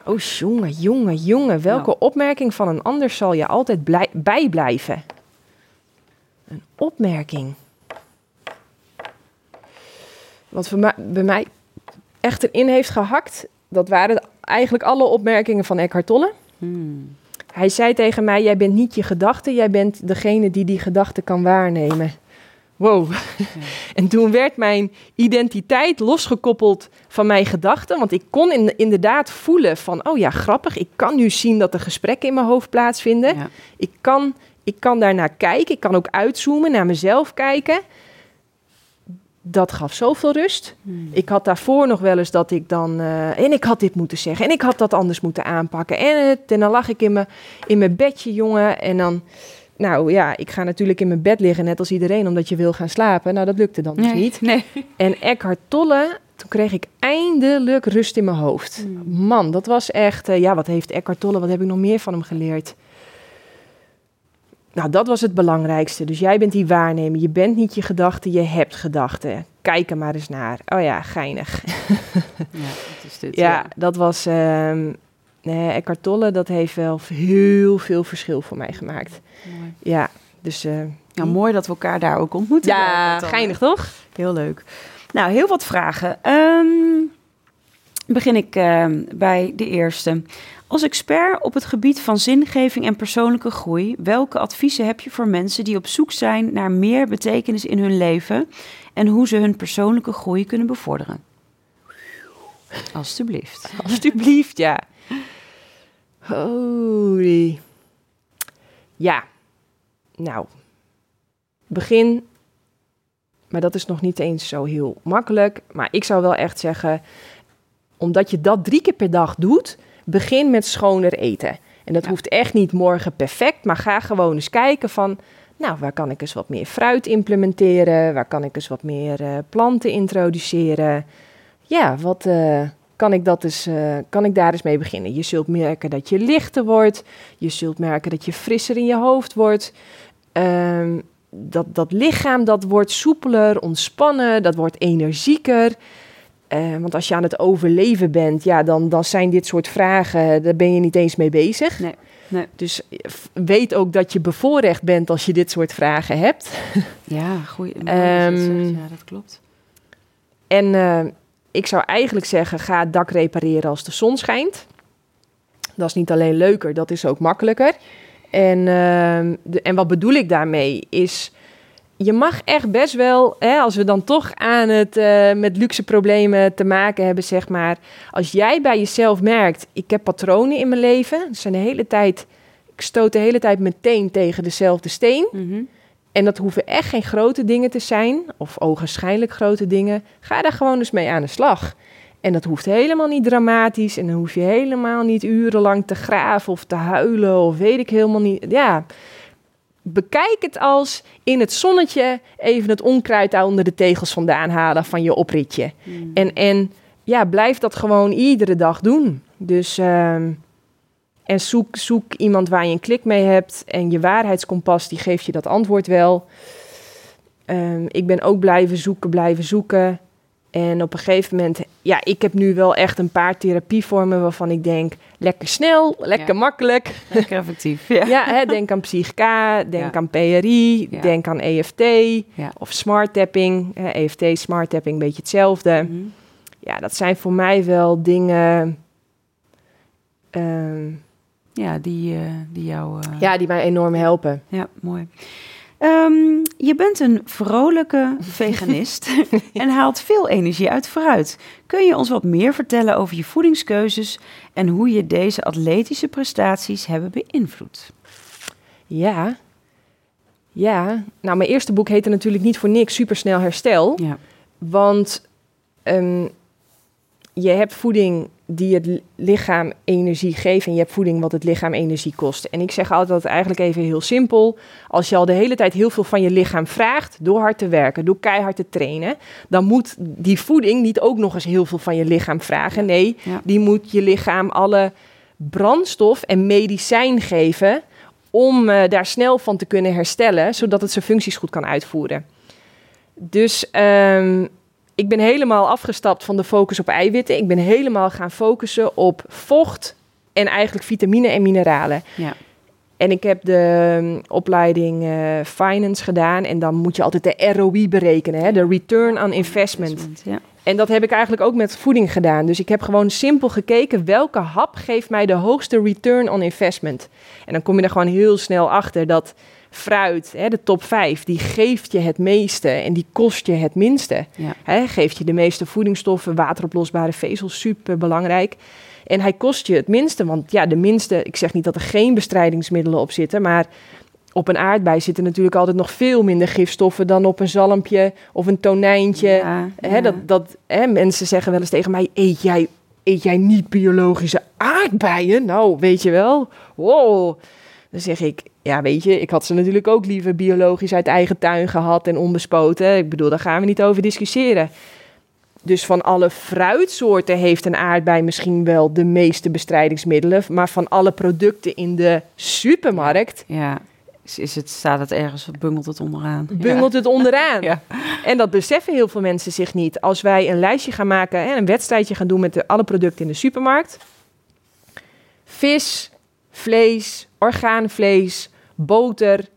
Oh, jongen, jongen, jongen. Welke Nou. opmerking van een ander zal je altijd blij- bijblijven? Een opmerking. Wat voor mij, bij mij echt erin heeft gehakt, dat waren eigenlijk alle opmerkingen van Eckhart Tolle. Hmm. Hij zei tegen mij, jij bent niet je gedachte, jij bent degene die die gedachte kan waarnemen. Wow. En toen werd mijn identiteit losgekoppeld van mijn gedachten. Want ik kon in, inderdaad voelen van, oh ja, grappig. Ik kan nu zien dat er gesprekken in mijn hoofd plaatsvinden. Ja. Ik, kan, ik kan daarnaar kijken. Ik kan ook uitzoomen, naar mezelf kijken. dat gaf zoveel rust. Hmm. Ik had daarvoor nog wel eens dat ik dan... eh, en ik had dit moeten zeggen. En ik had dat anders moeten aanpakken. En, het, en dan lag ik in mijn, in mijn bedje, jongen. En dan... Nou ja, ik ga natuurlijk in mijn bed liggen, net als iedereen, omdat je wil gaan slapen. Nou, dat lukte dan dus niet. Nee. En Eckhart Tolle, toen kreeg ik eindelijk rust in mijn hoofd. Hmm. Man, dat was echt... eh, ja, wat heeft Eckhart Tolle, wat heb ik nog meer van hem geleerd? Nou, dat was het belangrijkste. Dus jij bent die waarnemer. Je bent niet je gedachten, je hebt gedachten. Kijk er maar eens naar. Oh ja, geinig. Ja, dat is dit. Ja, dat was... ehm nee, Eckhart Tolle, dat heeft wel heel veel verschil voor mij gemaakt. Mooi. Ja, dus... eh, Ja, mooi dat we elkaar daar ook ontmoeten. ja, geinig toch? Heel leuk. Nou, heel wat vragen. Ehm, begin ik ehm, bij de eerste. Als expert op het gebied van zingeving en persoonlijke groei, welke adviezen heb je voor mensen die op zoek zijn naar meer betekenis in hun leven en hoe ze hun persoonlijke groei kunnen bevorderen? Alsjeblieft. Alsjeblieft, ja. Holy. Ja. Nou. Begin. Maar dat is nog niet eens zo heel makkelijk. Maar ik zou wel echt zeggen. Omdat je dat drie keer per dag doet. Begin met schoner eten. En dat Ja. hoeft echt niet morgen perfect. Maar ga gewoon eens kijken van. Nou, waar kan ik eens wat meer fruit implementeren? Waar kan ik eens wat meer eh, planten introduceren? Ja, wat eh, kan ik dat eens, eh, kan ik daar eens mee beginnen? Je zult merken dat je lichter wordt. Je zult merken dat je frisser in je hoofd wordt. Ehm, dat, dat lichaam dat wordt soepeler, ontspannen, dat wordt energieker. Eh, want als je aan het overleven bent, ja, dan, dan zijn dit soort vragen, daar ben je niet eens mee bezig. Nee, nee. Dus eh, weet ook dat je bevoorrecht bent als je dit soort vragen hebt. Ja, je dat Ehm, ja, dat klopt. En ik zou eigenlijk zeggen, ga het dak repareren als de zon schijnt. Dat is niet alleen leuker, dat is ook makkelijker. En, ehm, en wat bedoel ik daarmee is, je mag echt best wel, hè, als we dan toch aan het eh, met luxe problemen te maken hebben, zeg maar. Als jij bij jezelf merkt, ik heb patronen in mijn leven, zijn de hele tijd, ik stoot de hele tijd meteen tegen dezelfde steen. Mhm. En dat hoeven echt geen grote dingen te zijn, of ogenschijnlijk grote dingen. Ga daar gewoon eens mee aan de slag. En dat hoeft helemaal niet dramatisch. En dan hoef je helemaal niet urenlang te graven of te huilen of weet ik helemaal niet. Ja, bekijk het als in het zonnetje even het onkruid daar onder de tegels vandaan halen van je opritje. Mm. En, en ja, blijf dat gewoon iedere dag doen. Dus, ehm, en zoek, zoek iemand waar je een klik mee hebt. En je waarheidskompas, die geeft je dat antwoord wel. Ehm, ik ben ook blijven zoeken, blijven zoeken. En op een gegeven moment, ja, ik heb nu wel echt een paar therapievormen waarvan ik denk, lekker snel, lekker Ja. makkelijk. Lekker effectief. Ja. Ja, hè, denk aan Psychica, denk Ja. aan PRI, denk aan EFT Ja. of smart tapping. Hè, EFT, smart tapping, een beetje hetzelfde. Mhm. Ja, dat zijn voor mij wel dingen ehm, Ja, die, eh, die jou... eh, ja, die mij enorm helpen. Ja, mooi. Ehm, je bent een vrolijke veganist en haalt veel energie uit fruit. Kun je ons wat meer vertellen over je voedingskeuzes en hoe je deze atletische prestaties hebben beïnvloed? Ja. Ja. Nou, mijn eerste boek heette natuurlijk niet voor niks Supersnel Herstel. Ja, Want ehm, je hebt voeding die het li- lichaam energie geeft en je hebt voeding wat het lichaam energie kost. En ik zeg altijd eigenlijk even heel simpel. Als je al de hele tijd heel veel van je lichaam vraagt door hard te werken, door keihard te trainen, dan moet die voeding niet ook nog eens heel veel van je lichaam vragen. Nee, Ja. die moet je lichaam alle brandstof en medicijn geven om eh, daar snel van te kunnen herstellen, zodat het zijn functies goed kan uitvoeren. Dus ehm, ik ben helemaal afgestapt van de focus op eiwitten. Ik ben helemaal gaan focussen op vocht en eigenlijk vitamine en mineralen. ja. En ik heb de um, opleiding eh, finance gedaan en dan moet je altijd de ROI berekenen, hè, de return on investment. Ja. En dat heb ik eigenlijk ook met voeding gedaan. Dus ik heb gewoon simpel gekeken welke hap geeft mij de hoogste return on investment. En dan kom je er gewoon heel snel achter dat fruit, hè, de top 5, die geeft je het meeste en die kost je het minste. Ja. Hè, geeft je de meeste voedingsstoffen, wateroplosbare vezels, super belangrijk. En hij kost je het minste, want ja, de minste, ik zeg niet dat er geen bestrijdingsmiddelen op zitten, maar op een aardbei zitten natuurlijk altijd nog veel minder gifstoffen dan op een zalmpje of een tonijntje. Ja. dat, dat, hè, mensen zeggen wel eens tegen mij: eet jij, eet jij niet biologische aardbeien? Nou, weet je wel. Wow. Dan zeg ik: ja, weet je, ik had ze natuurlijk ook liever biologisch uit eigen tuin gehad en onbespoten. Ik bedoel, daar gaan we niet over discussiëren. Dus van alle fruitsoorten heeft een aardbei misschien wel de meeste bestrijdingsmiddelen. Maar van alle producten in de supermarkt Ja, is, het, staat het ergens, bungelt het onderaan. bungelt het onderaan. Ja. En dat beseffen heel veel mensen zich niet. Als wij een lijstje gaan maken en een wedstrijdje gaan doen met de, alle producten in de supermarkt. Vis, vlees, orgaanvlees, boter,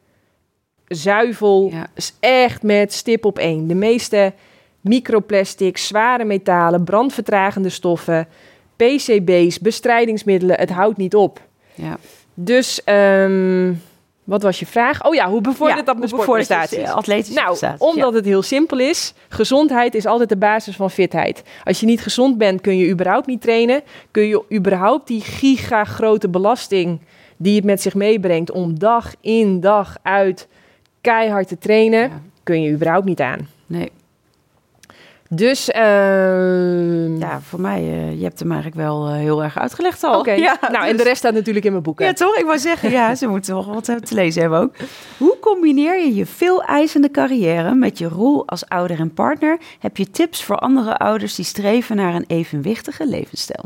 zuivel. Ja. is echt met stip op één. De meeste microplastics, zware metalen, brandvertragende stoffen, PCB's, bestrijdingsmiddelen. Het houdt niet op. Ja. Dus, ehm, wat was je vraag? Oh ja, hoe bevordert Ja, dat mijn sportprestaties? eh, atletische Nou, prestaties, omdat het heel simpel is. Gezondheid is altijd de basis van fitheid. Als je niet gezond bent, kun je überhaupt niet trainen. Kun je überhaupt die giga grote belasting die het met zich meebrengt om dag in dag uit keihard te trainen, Ja. kun je überhaupt niet aan. Nee, Dus, ehm, ja, voor mij, eh, je hebt hem eigenlijk wel eh, heel erg uitgelegd al. oké. Ja, nou, en dus- de rest staat natuurlijk in mijn boeken. Ja, toch? Ik wou zeggen, ja, ze moeten toch wat te lezen hebben ook. Hoe combineer je je veel eisende carrière met je rol als ouder en partner? Heb je tips voor andere ouders die streven naar een evenwichtige levensstijl?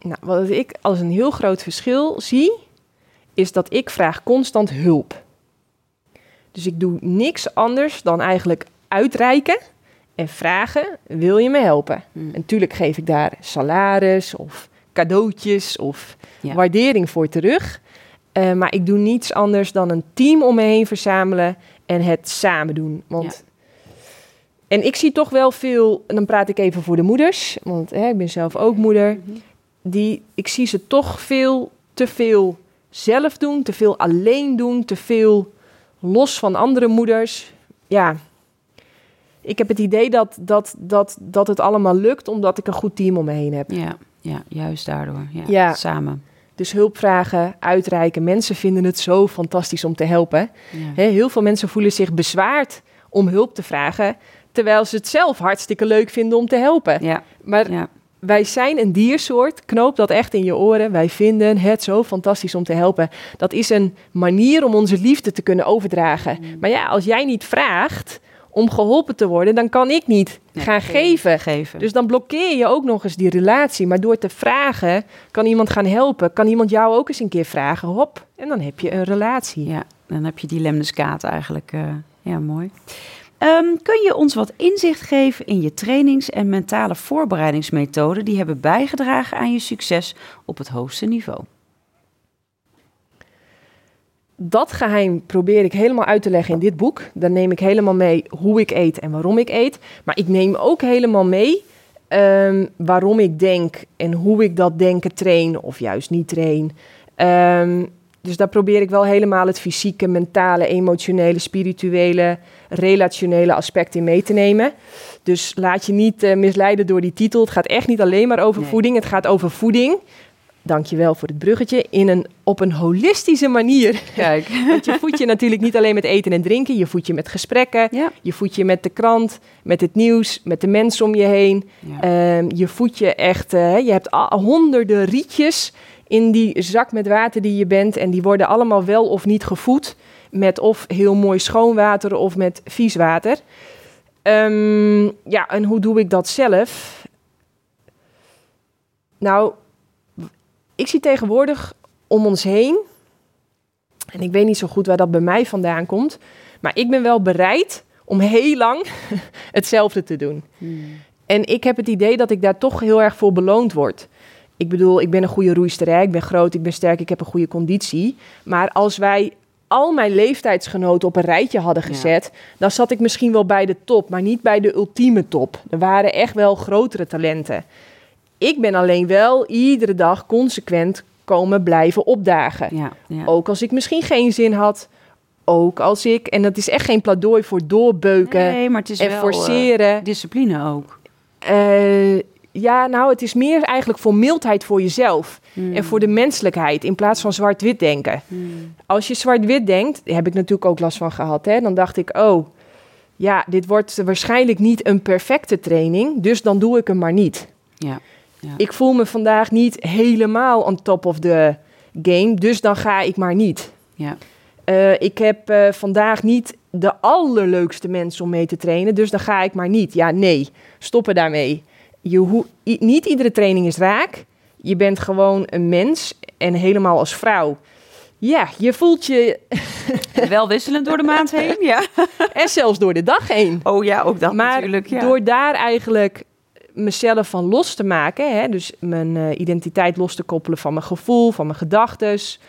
Nou, wat ik als een heel groot verschil zie, is dat ik vraag constant hulp. Dus ik doe niks anders dan eigenlijk uitreiken en vragen: wil je me helpen? Hmm. En natuurlijk geef ik daar salaris of cadeautjes of Ja. waardering voor terug. Eh, maar ik doe niets anders dan een team om me heen verzamelen en het samen doen. Want En ik zie toch wel veel, en dan praat ik even voor de moeders, want hè, ik ben zelf ook moeder. Die, ik zie ze toch veel te veel zelf doen, te veel alleen doen, te veel los van andere moeders. Ja, ik heb het idee dat, dat, dat, dat het allemaal lukt omdat ik een goed team om me heen heb. Ja, ja juist daardoor. Ja, Ja. Samen. Dus hulp vragen, uitreiken. Mensen vinden het zo fantastisch om te helpen. Ja. Heel veel mensen voelen zich bezwaard om hulp te vragen, terwijl ze het zelf hartstikke leuk vinden om te helpen. Ja, Maar ja. Wij zijn een diersoort, knoop dat echt in je oren. Wij vinden het zo fantastisch om te helpen. Dat is een manier om onze liefde te kunnen overdragen. Mm. Maar ja, als jij niet vraagt om geholpen te worden, dan kan ik niet Nee, gaan geven. geven. Dus dan blokkeer je ook nog eens die relatie. Maar door te vragen, kan iemand gaan helpen. Kan iemand jou ook eens een keer vragen. Hop, en dan heb je een relatie. Ja, dan heb je die eigenlijk. eh, ja, mooi. Ehm, kun je ons wat inzicht geven in je trainings- en mentale voorbereidingsmethoden die hebben bijgedragen aan je succes op het hoogste niveau? Dat geheim probeer ik helemaal uit te leggen in dit boek. Dan neem ik helemaal mee hoe ik eet en waarom ik eet. Maar ik neem ook helemaal mee ehm, waarom ik denk en hoe ik dat denken train of juist niet train. Ehm, dus daar probeer ik wel helemaal het fysieke, mentale, emotionele, spirituele, relationele aspect in mee te nemen. Dus laat je niet eh, misleiden door die titel. Het gaat echt niet alleen maar over Nee. voeding. Het gaat over voeding. Dankjewel voor het bruggetje. In een, op een holistische manier. Kijk. Want je voedt je natuurlijk niet alleen met eten en drinken. Je voedt je met gesprekken. Ja. Je voedt je met de krant, met het nieuws, met de mensen om je heen. ja. Ehm, je voedt je echt, eh, je hebt honderden rietjes in die zak met water die je bent. En die worden allemaal wel of niet gevoed met of heel mooi schoon water of met vies water. Ehm, ja, en hoe doe ik dat zelf? Nou, ik zie tegenwoordig om ons heen, en ik weet niet zo goed waar dat bij mij vandaan komt, maar ik ben wel bereid om heel lang hetzelfde te doen. Hmm. En ik heb het idee dat ik daar toch heel erg voor beloond word. Ik bedoel, ik ben een goede roeister, hè? ik ben groot, ik ben sterk, ik heb een goede conditie. Maar als wij al mijn leeftijdsgenoten op een rijtje hadden Ja. gezet, dan zat ik misschien wel bij de top, maar niet bij de ultieme top. Er waren echt wel grotere talenten. Ik ben alleen wel iedere dag consequent komen blijven opdagen. ja, ja. Ook als ik misschien geen zin had. Ook als ik, en dat is echt geen pleidooi voor doorbeuken Nee, maar het is en wel eh, forceren. discipline ook. Eh, ja, nou, het is meer eigenlijk voor mildheid voor jezelf. Hmm. En voor de menselijkheid in plaats van zwart-wit denken. Hmm. Als je zwart-wit denkt, daar heb ik natuurlijk ook last van gehad. Hè? Dan dacht ik, oh, ja, dit wordt waarschijnlijk niet een perfecte training. Dus dan doe ik hem maar niet. Ja. Ja. Ik voel me vandaag niet helemaal on top of the game. Dus dan ga ik maar niet. Ja. Eh, ik heb eh, vandaag niet de allerleukste mensen om mee te trainen. Dus dan ga ik maar niet. Ja, nee. Stoppen daarmee. Je niet iedere training is raak. Je bent gewoon een mens. En helemaal als vrouw. Ja, je voelt je. Wel wisselend door de maand heen, ja. En zelfs door de dag heen. Oh ja, ook dat maar natuurlijk. Ja. door daar eigenlijk mezelf van los te maken, hè, dus mijn eh, identiteit los te koppelen van mijn gevoel, van mijn gedachtes.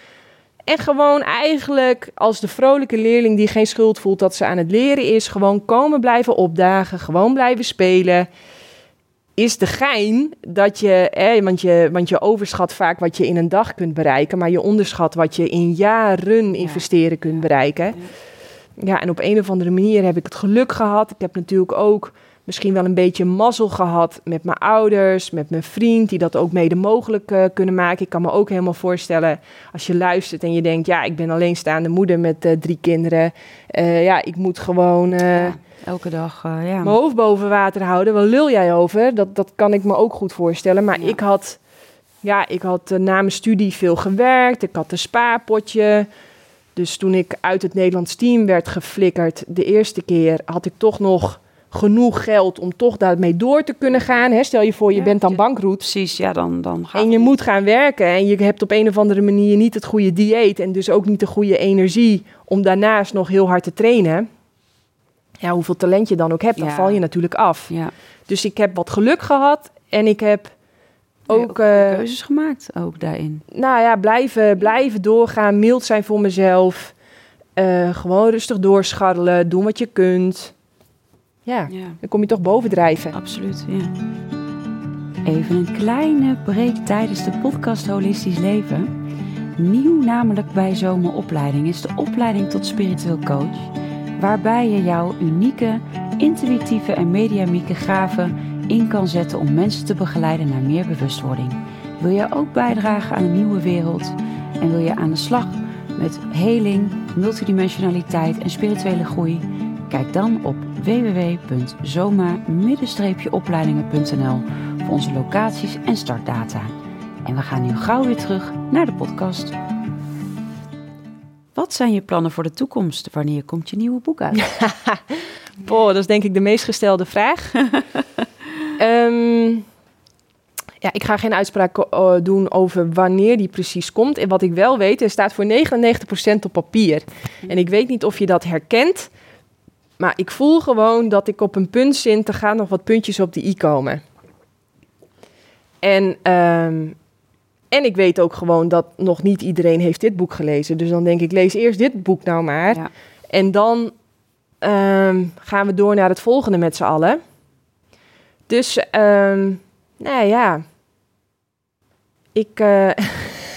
En gewoon eigenlijk als de vrolijke leerling die geen schuld voelt dat ze aan het leren is, gewoon komen blijven opdagen, gewoon blijven spelen. Is de gein dat je, hè, want je, want je overschat vaak wat je in een dag kunt bereiken, maar je onderschat wat je in jaren investeren kunt bereiken. Ja, en op een of andere manier heb ik het geluk gehad. Ik heb natuurlijk ook misschien wel een beetje mazzel gehad met mijn ouders, met mijn vriend, die dat ook mede mogelijk eh, kunnen maken. Ik kan me ook helemaal voorstellen als je luistert en je denkt, ja, ik ben alleenstaande moeder met eh, drie kinderen. Eh, ja, ik moet gewoon Ja, elke dag, ja. mijn hoofd boven water houden. Waar lul jij over? Dat, dat kan ik me ook goed voorstellen. Maar Ja. ik had, ja, ik had na mijn studie veel gewerkt. Ik had een spaarpotje. Dus toen ik uit het Nederlands team werd geflikkerd de eerste keer, had ik toch nog genoeg geld om toch daarmee door te kunnen gaan. Hè? Stel je voor, je Ja, bent dan bankroet. Precies, ja, dan, dan gaat En je moet gaan werken en je hebt op een of andere manier niet het goede dieet en dus ook niet de goede energie om daarnaast nog heel hard te trainen. Ja, hoeveel talent je dan ook hebt, dan Ja. val je natuurlijk af. Ja, Dus ik heb wat geluk gehad en ik heb ook ook, eh, keuzes gemaakt, ook daarin. nou ja, blijven, blijven doorgaan, mild zijn voor mezelf. Eh, gewoon rustig doorscharrelen, doen wat je kunt. Ja, Ja, dan kom je toch bovendrijven. absoluut, ja. Even een kleine break tijdens de podcast Holistisch Leven. Nieuw namelijk bij Zomeropleiding is de opleiding tot spiritueel coach. Waarbij je jouw unieke, intuïtieve en mediamieke gaven in kan zetten om mensen te begeleiden naar meer bewustwording. Wil je ook bijdragen aan een nieuwe wereld en wil je aan de slag met heling, multidimensionaliteit en spirituele groei? Kijk dan op www.zoma-opleidingen.nl voor onze locaties en startdata. En we gaan nu gauw weer terug naar de podcast. Wat zijn je plannen voor de toekomst? Wanneer komt je nieuwe boek uit? Boah, dat is denk ik de meest gestelde vraag. Ehm, ja, ik ga geen uitspraak eh, doen over wanneer die precies komt. En wat ik wel weet, er staat voor 99% op papier. En ik weet niet of je dat herkent. Maar ik voel gewoon dat ik op een punt zit. Er gaan nog wat puntjes op de i komen. En, ehm, en ik weet ook gewoon dat nog niet iedereen heeft dit boek gelezen. Dus dan denk ik, lees eerst dit boek nou maar. Ja. En dan ehm, gaan we door naar het volgende met z'n allen. Dus, ehm, nou ja. Ik, eh,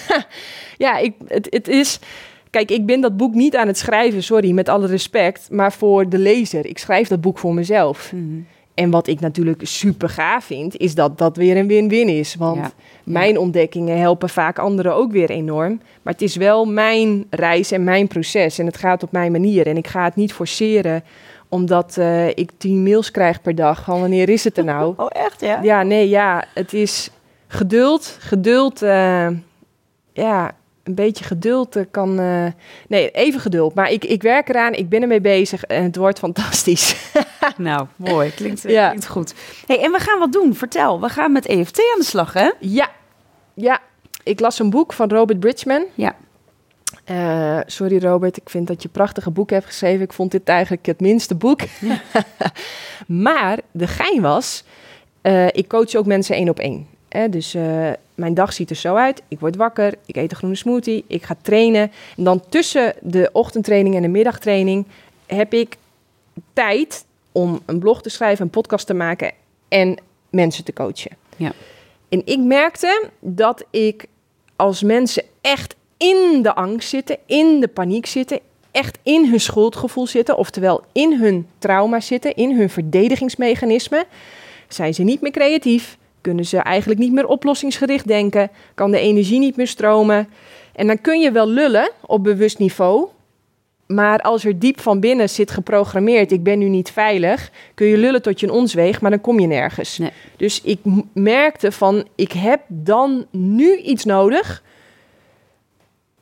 ja, ik, het, het is... Kijk, ik ben dat boek niet aan het schrijven, sorry, met alle respect, maar voor de lezer. Ik schrijf dat boek voor mezelf. Mhm. En wat ik natuurlijk super gaaf vind, is dat dat weer een win-win is. Want Ja. mijn ontdekkingen helpen vaak anderen ook weer enorm. Maar het is wel mijn reis en mijn proces. En het gaat op mijn manier. En ik ga het niet forceren, omdat eh, ik tien mails krijg per dag. Van wanneer is het er nou? Oh, echt, ja? Ja, nee, ja. Het is geduld. Geduld, eh, ja, een beetje geduld eh, kan... eh, nee, even geduld. Maar ik, ik werk eraan, ik ben ermee bezig en het wordt fantastisch. Nou, mooi. Klinkt, Ja. klinkt goed. Hey, en we gaan wat doen. Vertel, we gaan met EFT aan de slag, hè? Ja, ja. Ik las een boek van Robert Bridgman. Ja. Eh, sorry Robert, ik vind dat je prachtige boek hebt geschreven. Ik vond dit eigenlijk het minste boek. maar de gein was, eh, ik coach ook mensen één op één. Hè, dus eh, mijn dag ziet er zo uit. Ik word wakker, ik eet een groene smoothie, ik ga trainen. En dan tussen de ochtendtraining en de middagtraining heb ik tijd om een blog te schrijven, een podcast te maken en mensen te coachen. Ja. En ik merkte dat ik als mensen echt in de angst zitten, in de paniek zitten, echt in hun schuldgevoel zitten, oftewel in hun trauma zitten, in hun verdedigingsmechanisme, zijn ze niet meer creatief, kunnen ze eigenlijk niet meer oplossingsgericht denken, kan de energie niet meer stromen. En dan kun je wel lullen op bewust niveau, maar als er diep van binnen zit geprogrammeerd, ik ben nu niet veilig, kun je lullen tot je een ons weegt, maar dan kom je nergens. Nee. Dus ik merkte van, ik heb dan nu iets nodig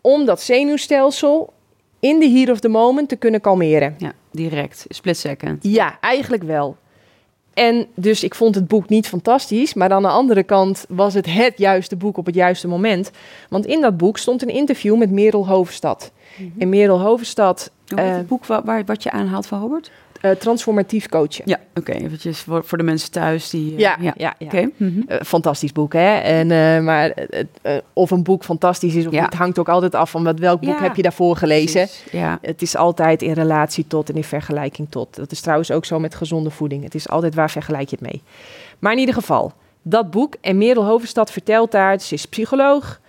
om dat zenuwstelsel in de here of the moment te kunnen kalmeren. Ja, direct. Split second. Ja, eigenlijk wel. En dus ik vond het boek niet fantastisch, maar aan de andere kant was het het juiste boek op het juiste moment. Want in dat boek stond een interview met Merel Hovenstad. En Merel Hovenstad, Hoe heet eh, het boek wa- waar, wat je aanhaalt van Robert? Eh, transformatief coachen. Ja, oké. eventjes voor, voor de mensen thuis die... eh, Ja, ja, ja. Oké. mhm. Eh, fantastisch boek, hè? En, maar of een boek fantastisch is of Ja. niet, hangt ook altijd af van wat, welk boek heb je daarvoor gelezen. Precies, Ja. Het is altijd in relatie tot en in vergelijking tot. Dat is trouwens ook zo met gezonde voeding. Het is altijd waar vergelijk je het mee. Maar in ieder geval, dat boek. En Merel Hovenstad vertelt daar, ze is psycholoog.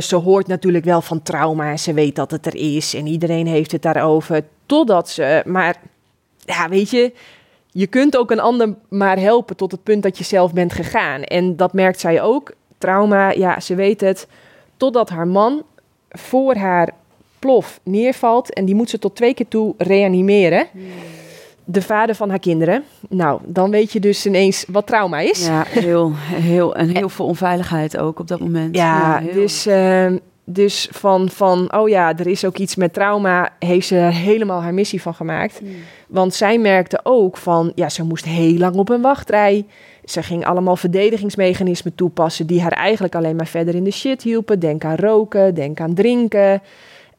Ze hoort natuurlijk wel van trauma en ze weet dat het er is. En iedereen heeft het daarover. Totdat ze, maar ja, weet je, je kunt ook een ander maar helpen tot het punt dat je zelf bent gegaan. En dat merkt zij ook. Trauma, ja, ze weet het. Totdat haar man voor haar plof neervalt en die moet ze tot twee keer toe reanimeren. De vader van haar kinderen. Nou, dan weet je dus ineens wat trauma is. Ja, heel, heel, en heel veel onveiligheid ook op dat moment. Ja, heel- dus, ehm, dus van, van, oh ja, er is ook iets met trauma, heeft ze helemaal haar missie van gemaakt. Want zij merkte ook van, ja, ze moest heel lang op een wachtrij. Ze ging allemaal verdedigingsmechanismen toepassen die haar eigenlijk alleen maar verder in de shit hielpen. Denk aan roken, denk aan drinken.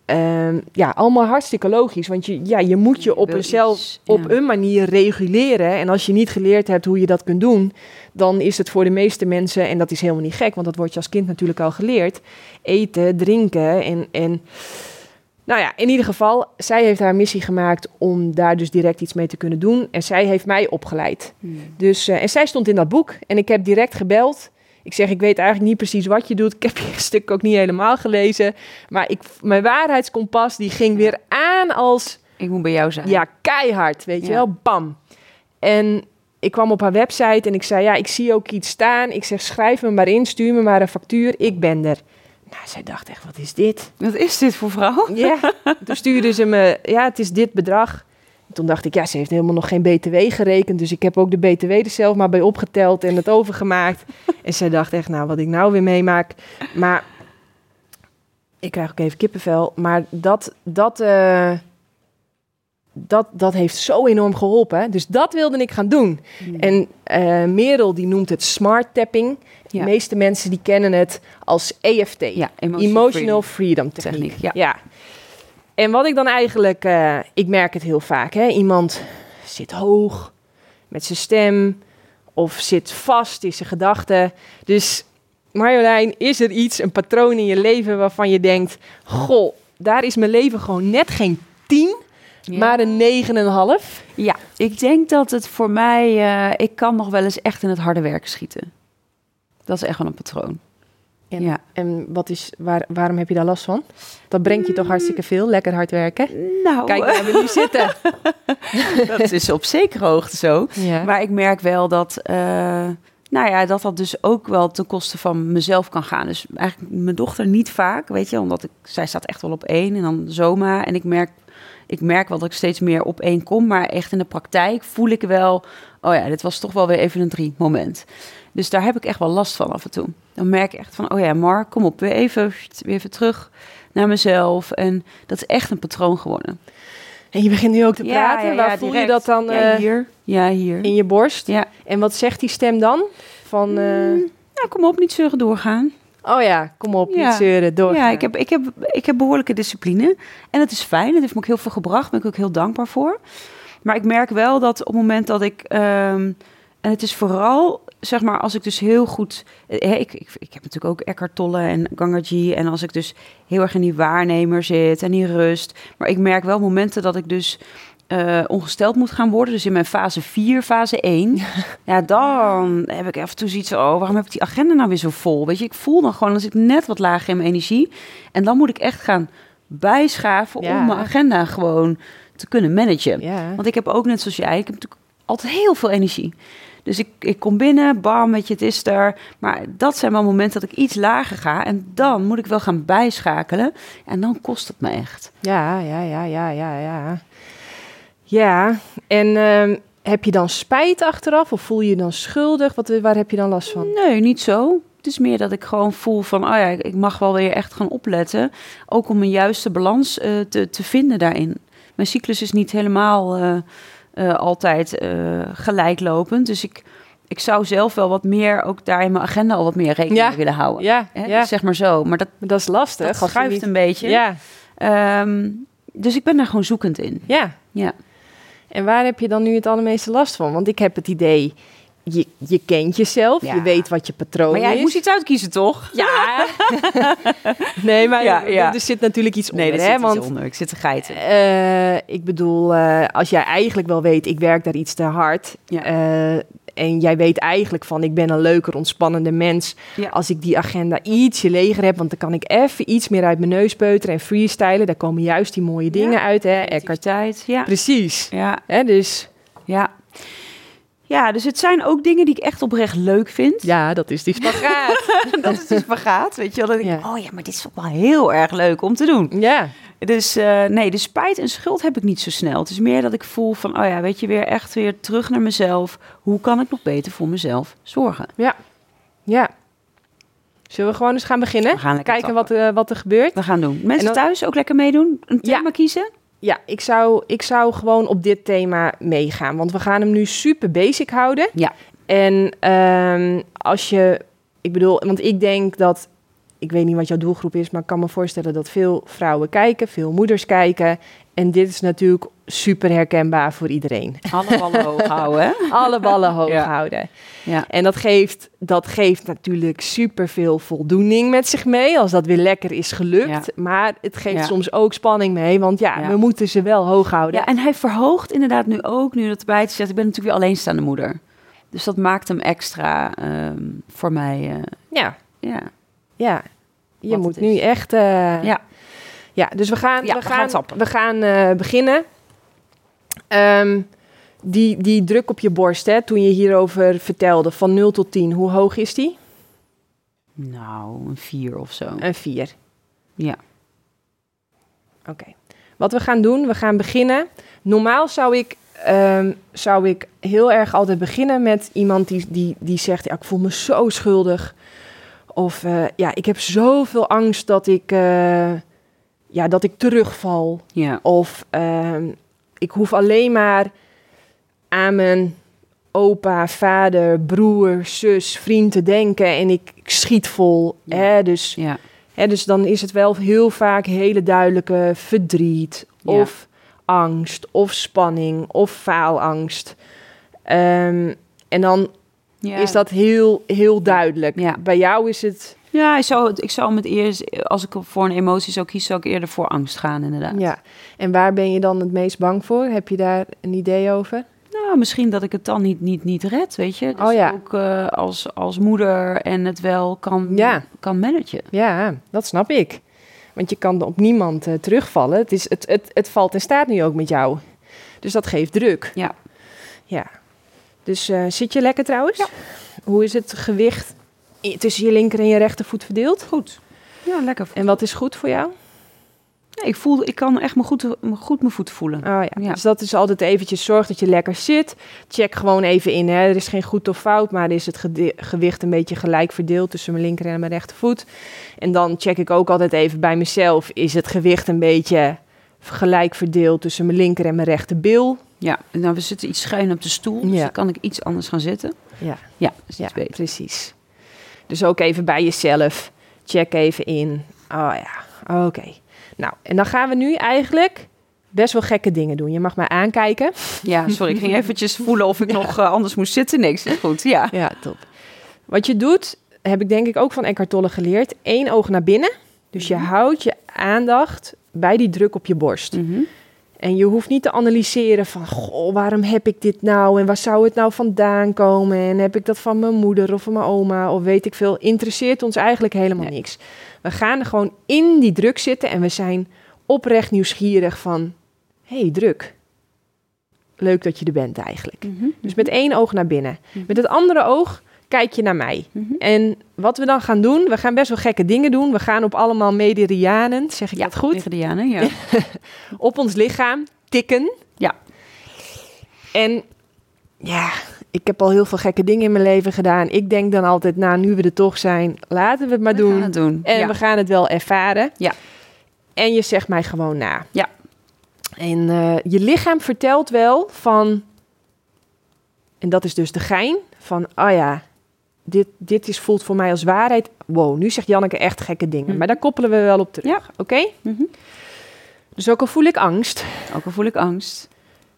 Ehm, ja, allemaal hartstikke logisch. Want je, ja, je moet je op, een zelf, op ja. een manier reguleren. En als je niet geleerd hebt hoe je dat kunt doen, dan is het voor de meeste mensen, en dat is helemaal niet gek, want dat wordt je als kind natuurlijk al geleerd, eten, drinken en, en nou ja, in ieder geval, zij heeft haar missie gemaakt om daar dus direct iets mee te kunnen doen. En zij heeft mij opgeleid. Hmm. Dus, eh, en zij stond in dat boek en ik heb direct gebeld. Ik zeg, ik weet eigenlijk niet precies wat je doet. Ik heb je stuk ook niet helemaal gelezen. Maar ik, mijn waarheidskompas die ging weer aan als Ik moet bij jou zijn. ja, keihard, weet je wel, bam. En ik kwam op haar website en ik zei, ja, ik zie ook iets staan. Ik zeg, schrijf me maar in, stuur me maar een factuur, ik ben er. Nou, zij dacht echt, wat is dit? Wat is dit voor vrouw? Ja, toen stuurde ze me, ja, het is dit bedrag. Toen dacht ik, ja, ze heeft helemaal nog geen BTW gerekend. Dus ik heb ook de BTW er zelf maar bij opgeteld en het overgemaakt. en zij dacht echt, nou, wat ik nou weer meemaak. Maar ik krijg ook even kippenvel. Maar dat, dat, eh, dat, dat heeft zo enorm geholpen. Dus dat wilde ik gaan doen. En eh, Merel, die noemt het smart tapping. Ja. De meeste mensen die kennen het als EFT. Ja, Emotional Freedom Techniek. Techniek, ja. En wat ik dan eigenlijk, eh, ik merk het heel vaak, hè? iemand zit hoog met zijn stem of zit vast in zijn gedachten. Dus Marjolein, is er iets, een patroon in je leven waarvan je denkt, goh, daar is mijn leven gewoon net geen 10, Ja. maar een 9,5? Ja, ik denk dat het voor mij... eh, ik kan nog wel eens echt in het harde werk schieten. Dat is echt wel een patroon. En, Ja. en wat is, waar, waarom heb je daar last van? Dat brengt je toch hartstikke veel, lekker hard werken. Nou, Kijk waar we nu zitten. dat is op zekere hoogte zo. Ja. Maar ik merk wel dat, eh, nou ja, dat dat dus ook wel ten koste van mezelf kan gaan. Dus eigenlijk mijn dochter niet vaak, weet je, omdat ik, zij staat echt wel op één en dan Zoma. En ik merk, ik merk wel dat ik steeds meer op één kom, maar echt in de praktijk voel ik wel, oh ja, dit was toch wel weer even een drie moment. Dus daar heb ik echt wel last van af en toe. Dan merk ik echt van, oh ja, Mark, kom op, weer even, weer even terug naar mezelf. En dat is echt een patroon geworden. En je begint nu ook te Ja, praten. ja, Waar ja, voel je dat dan Ja, eh, hier. Ja, hier. in je borst? Ja. En wat zegt die stem dan? Van, eh, Nou, kom op, niet zeuren doorgaan. Oh ja, kom op, Ja. niet zeuren, door. Ja, ik heb, ik, heb, ik heb behoorlijke discipline. En het is fijn. Het heeft me ook heel veel gebracht. Daar ben ik ook heel dankbaar voor. Maar ik merk wel dat op het moment dat ik... ehm, en het is vooral, zeg maar, als ik dus heel goed... eh, ik, ik, ik heb natuurlijk ook Eckhart Tolle en Gangaji. En als ik dus heel erg in die waarnemer zit en die rust. Maar ik merk wel momenten dat ik dus... eh, ongesteld moet gaan worden. Dus in mijn fase 4, fase 1. Ja, dan heb ik af en toe zoiets van... oh, waarom heb ik die agenda nou weer zo vol? Weet je, ik voel dan gewoon... zit ik net wat lager in mijn energie. En dan moet ik echt gaan bijschaven... Ja. om mijn agenda gewoon te kunnen managen. Ja. Want ik heb ook net zoals jij... ik heb natuurlijk altijd heel veel energie. Dus ik, ik kom binnen, bam, weet je, het is er. Maar dat zijn wel momenten dat ik iets lager ga. En dan moet ik wel gaan bijschakelen. En dan kost het me echt. Ja, ja, ja, ja, ja, ja. Ja, en ehm, heb je dan spijt achteraf of voel je je dan schuldig? Wat, waar heb je dan last van? Nee, niet zo. Het is meer dat ik gewoon voel van, oh ja, ik mag wel weer echt gaan opletten. Ook om een juiste balans uh, te, te vinden daarin. Mijn cyclus is niet helemaal uh, altijd gelijklopend. Dus ik, ik zou zelf wel wat meer, ook daar in mijn agenda al wat meer rekening Ja. mee willen houden. Ja, Hè? ja. Zeg maar zo. Maar dat, dat is lastig. dat schuift niet- een beetje. Ja, Ehm, dus ik ben daar gewoon zoekend in. ja. Ja. En waar heb je dan nu het allermeeste last van? Want ik heb het idee, je, je kent jezelf, Ja. je weet wat je patroon Maar jij is. moest iets uitkiezen, toch? Ja. nee, maar Ja, ja. er zit natuurlijk iets Nee, onder, dat hè? zit iets Want onder. Ik zit te geiten. eh, ik bedoel, eh, als jij eigenlijk wel weet, ik werk daar iets te hard. Ja. En jij weet eigenlijk van, ik ben een leuker, ontspannende mens. Ja. Als ik die agenda ietsje leger heb, want dan kan ik even iets meer uit mijn neus peuteren en freestylen. Daar komen juist die mooie dingen Ja. uit, hè? Eckhart. tijd. Ja. Precies. Ja. Hè, dus Ja. Ja, dus het zijn ook dingen die ik echt oprecht leuk vind. ja, dat is die spagaat. dat is dus vergaat, weet je wel. Dan denk ik, Ja. oh ja, maar dit is ook wel heel erg leuk om te doen. ja. Dus eh, nee, de spijt en schuld heb ik niet zo snel. Het is meer dat ik voel van, oh ja, weet je, weer echt weer terug naar mezelf. Hoe kan ik nog beter voor mezelf zorgen? Ja. Zullen we gewoon eens gaan beginnen? We gaan lekker Kijken wat, eh, wat er gebeurt. We gaan doen. Mensen dan- thuis ook lekker meedoen? Een Ja. thema kiezen? Ja, ik zou, ik zou gewoon op dit thema meegaan. Want we gaan hem nu super basic houden. Ja. En ehm, als je... Ik bedoel, want ik denk dat... Ik weet niet wat jouw doelgroep is, maar ik kan me voorstellen dat veel vrouwen kijken, veel moeders kijken. En dit is natuurlijk super herkenbaar voor iedereen. Alle ballen hoog houden? Alle ballen hoog Ja. houden. Ja. En dat geeft, dat geeft natuurlijk superveel voldoening met zich mee als dat weer lekker is gelukt. Maar het geeft Ja. soms ook spanning mee, want ja, we moeten ze wel hoog houden. Ja, en hij verhoogt inderdaad nu ook, nu dat erbij te zetten. Ik ben natuurlijk weer alleenstaande moeder. Dus dat maakt hem extra ehm, voor mij, eh, ja. ja. ja. Je Wat moet nu echt. eh, Ja. Ja, dus we gaan, Ja, we we gaan, we gaan eh, beginnen. Ehm, die, die druk op je borst, hè, toen je hierover vertelde, van 0 tot 10, hoe hoog is die? Nou, een vier of zo. Een 4. Ja. Oké. Wat we gaan doen, we gaan beginnen. Normaal zou ik, ehm, zou ik heel erg altijd beginnen met iemand die, die, die zegt: ja, Ik voel me zo schuldig. Of eh, ja, ik heb zoveel angst dat ik, eh, ja, dat ik terugval. Ja. Of ehm, ik hoef alleen maar aan mijn opa, vader, broer, zus, vriend te denken en ik, ik schiet vol. Ja. Hè? Dus Ja. Hè, dus dan is het wel heel vaak hele duidelijke verdriet of angst of spanning of faalangst. Ehm, en dan is dat heel, heel duidelijk. Ja. Bij jou is het... Ja, ik zou, ik zou met eerst, als ik voor een emotie zou kiezen, zou ik eerder voor angst gaan, inderdaad. Ja. En waar ben je dan het meest bang voor? Heb je daar een idee over? Nou, misschien dat ik het dan niet, niet, niet red, weet je. Dus Oh ja. ook eh, als, als moeder en het wel kan, Ja. kan managen. Ja, dat snap ik. Want je kan op niemand eh, terugvallen. Het, is, het, het, het valt en staat nu ook met jou. Dus dat geeft druk. Ja. Ja. Dus eh, zit je lekker trouwens? Hoe is het gewicht tussen je linker en je rechtervoet verdeeld? Goed. Ja, lekker. En wat is goed voor jou? Ik, voel, ik kan echt me goed, me goed mijn voet voelen. Oh ja. Ja. Dus dat is altijd eventjes zorg dat je lekker zit. Check gewoon even in. Hè. Er is geen goed of fout, maar is het gewicht een beetje gelijk verdeeld tussen mijn linker en mijn rechtervoet. En dan check ik ook altijd even bij mezelf. Is het gewicht een beetje gelijk verdeeld tussen mijn linker en mijn rechterbil? Ja, nou, we zitten iets schuin op de stoel, dus Ja. dan kan ik iets anders gaan zitten. Ja. Ja, dat is Ja, iets beter. precies. Dus ook even bij jezelf. Check even in. Oh ja, oké. Nou, en dan gaan we nu eigenlijk best wel gekke dingen doen. Je mag mij aankijken. Ja, sorry, ik ging eventjes voelen of ik nog eh, anders moest zitten. Niks, goed, ja. Ja, top. Wat je doet, heb ik denk ik ook van Eckhart Tolle geleerd. Eén oog naar binnen. Dus je houdt je aandacht bij die druk op je borst. Mhm. En je hoeft niet te analyseren van, goh, waarom heb ik dit nou? En waar zou het nou vandaan komen? En heb ik dat van mijn moeder of van mijn oma of weet ik veel? Interesseert ons eigenlijk helemaal Nee. niks. We gaan er gewoon in die druk zitten en we zijn oprecht nieuwsgierig van, hé, hey, druk. leuk dat je er bent eigenlijk. Mhm. Dus met één oog naar binnen. Mhm. Met het andere oog kijk je naar mij. Mhm. En wat we dan gaan doen, we gaan best wel gekke dingen doen. We gaan op allemaal meridianen, zeg ik Ja, dat goed? Meridianen, ja. Op ons lichaam tikken. Ja. En ja, ik heb al heel veel gekke dingen in mijn leven gedaan. Ik denk dan altijd, nou, nu we er toch zijn, laten we het maar We doen. gaan het doen. En ja. we gaan het wel ervaren. Ja. En je zegt mij gewoon na. Ja. En eh, je lichaam vertelt wel van... En dat is dus de gein van, oh ja, dit, dit is, voelt voor mij als waarheid. Wow, nu zegt Janneke echt gekke dingen. Mhm. Maar daar koppelen we wel op terug. Ja. Oké? Mhm. Dus ook al voel ik angst, Ook al voel ik angst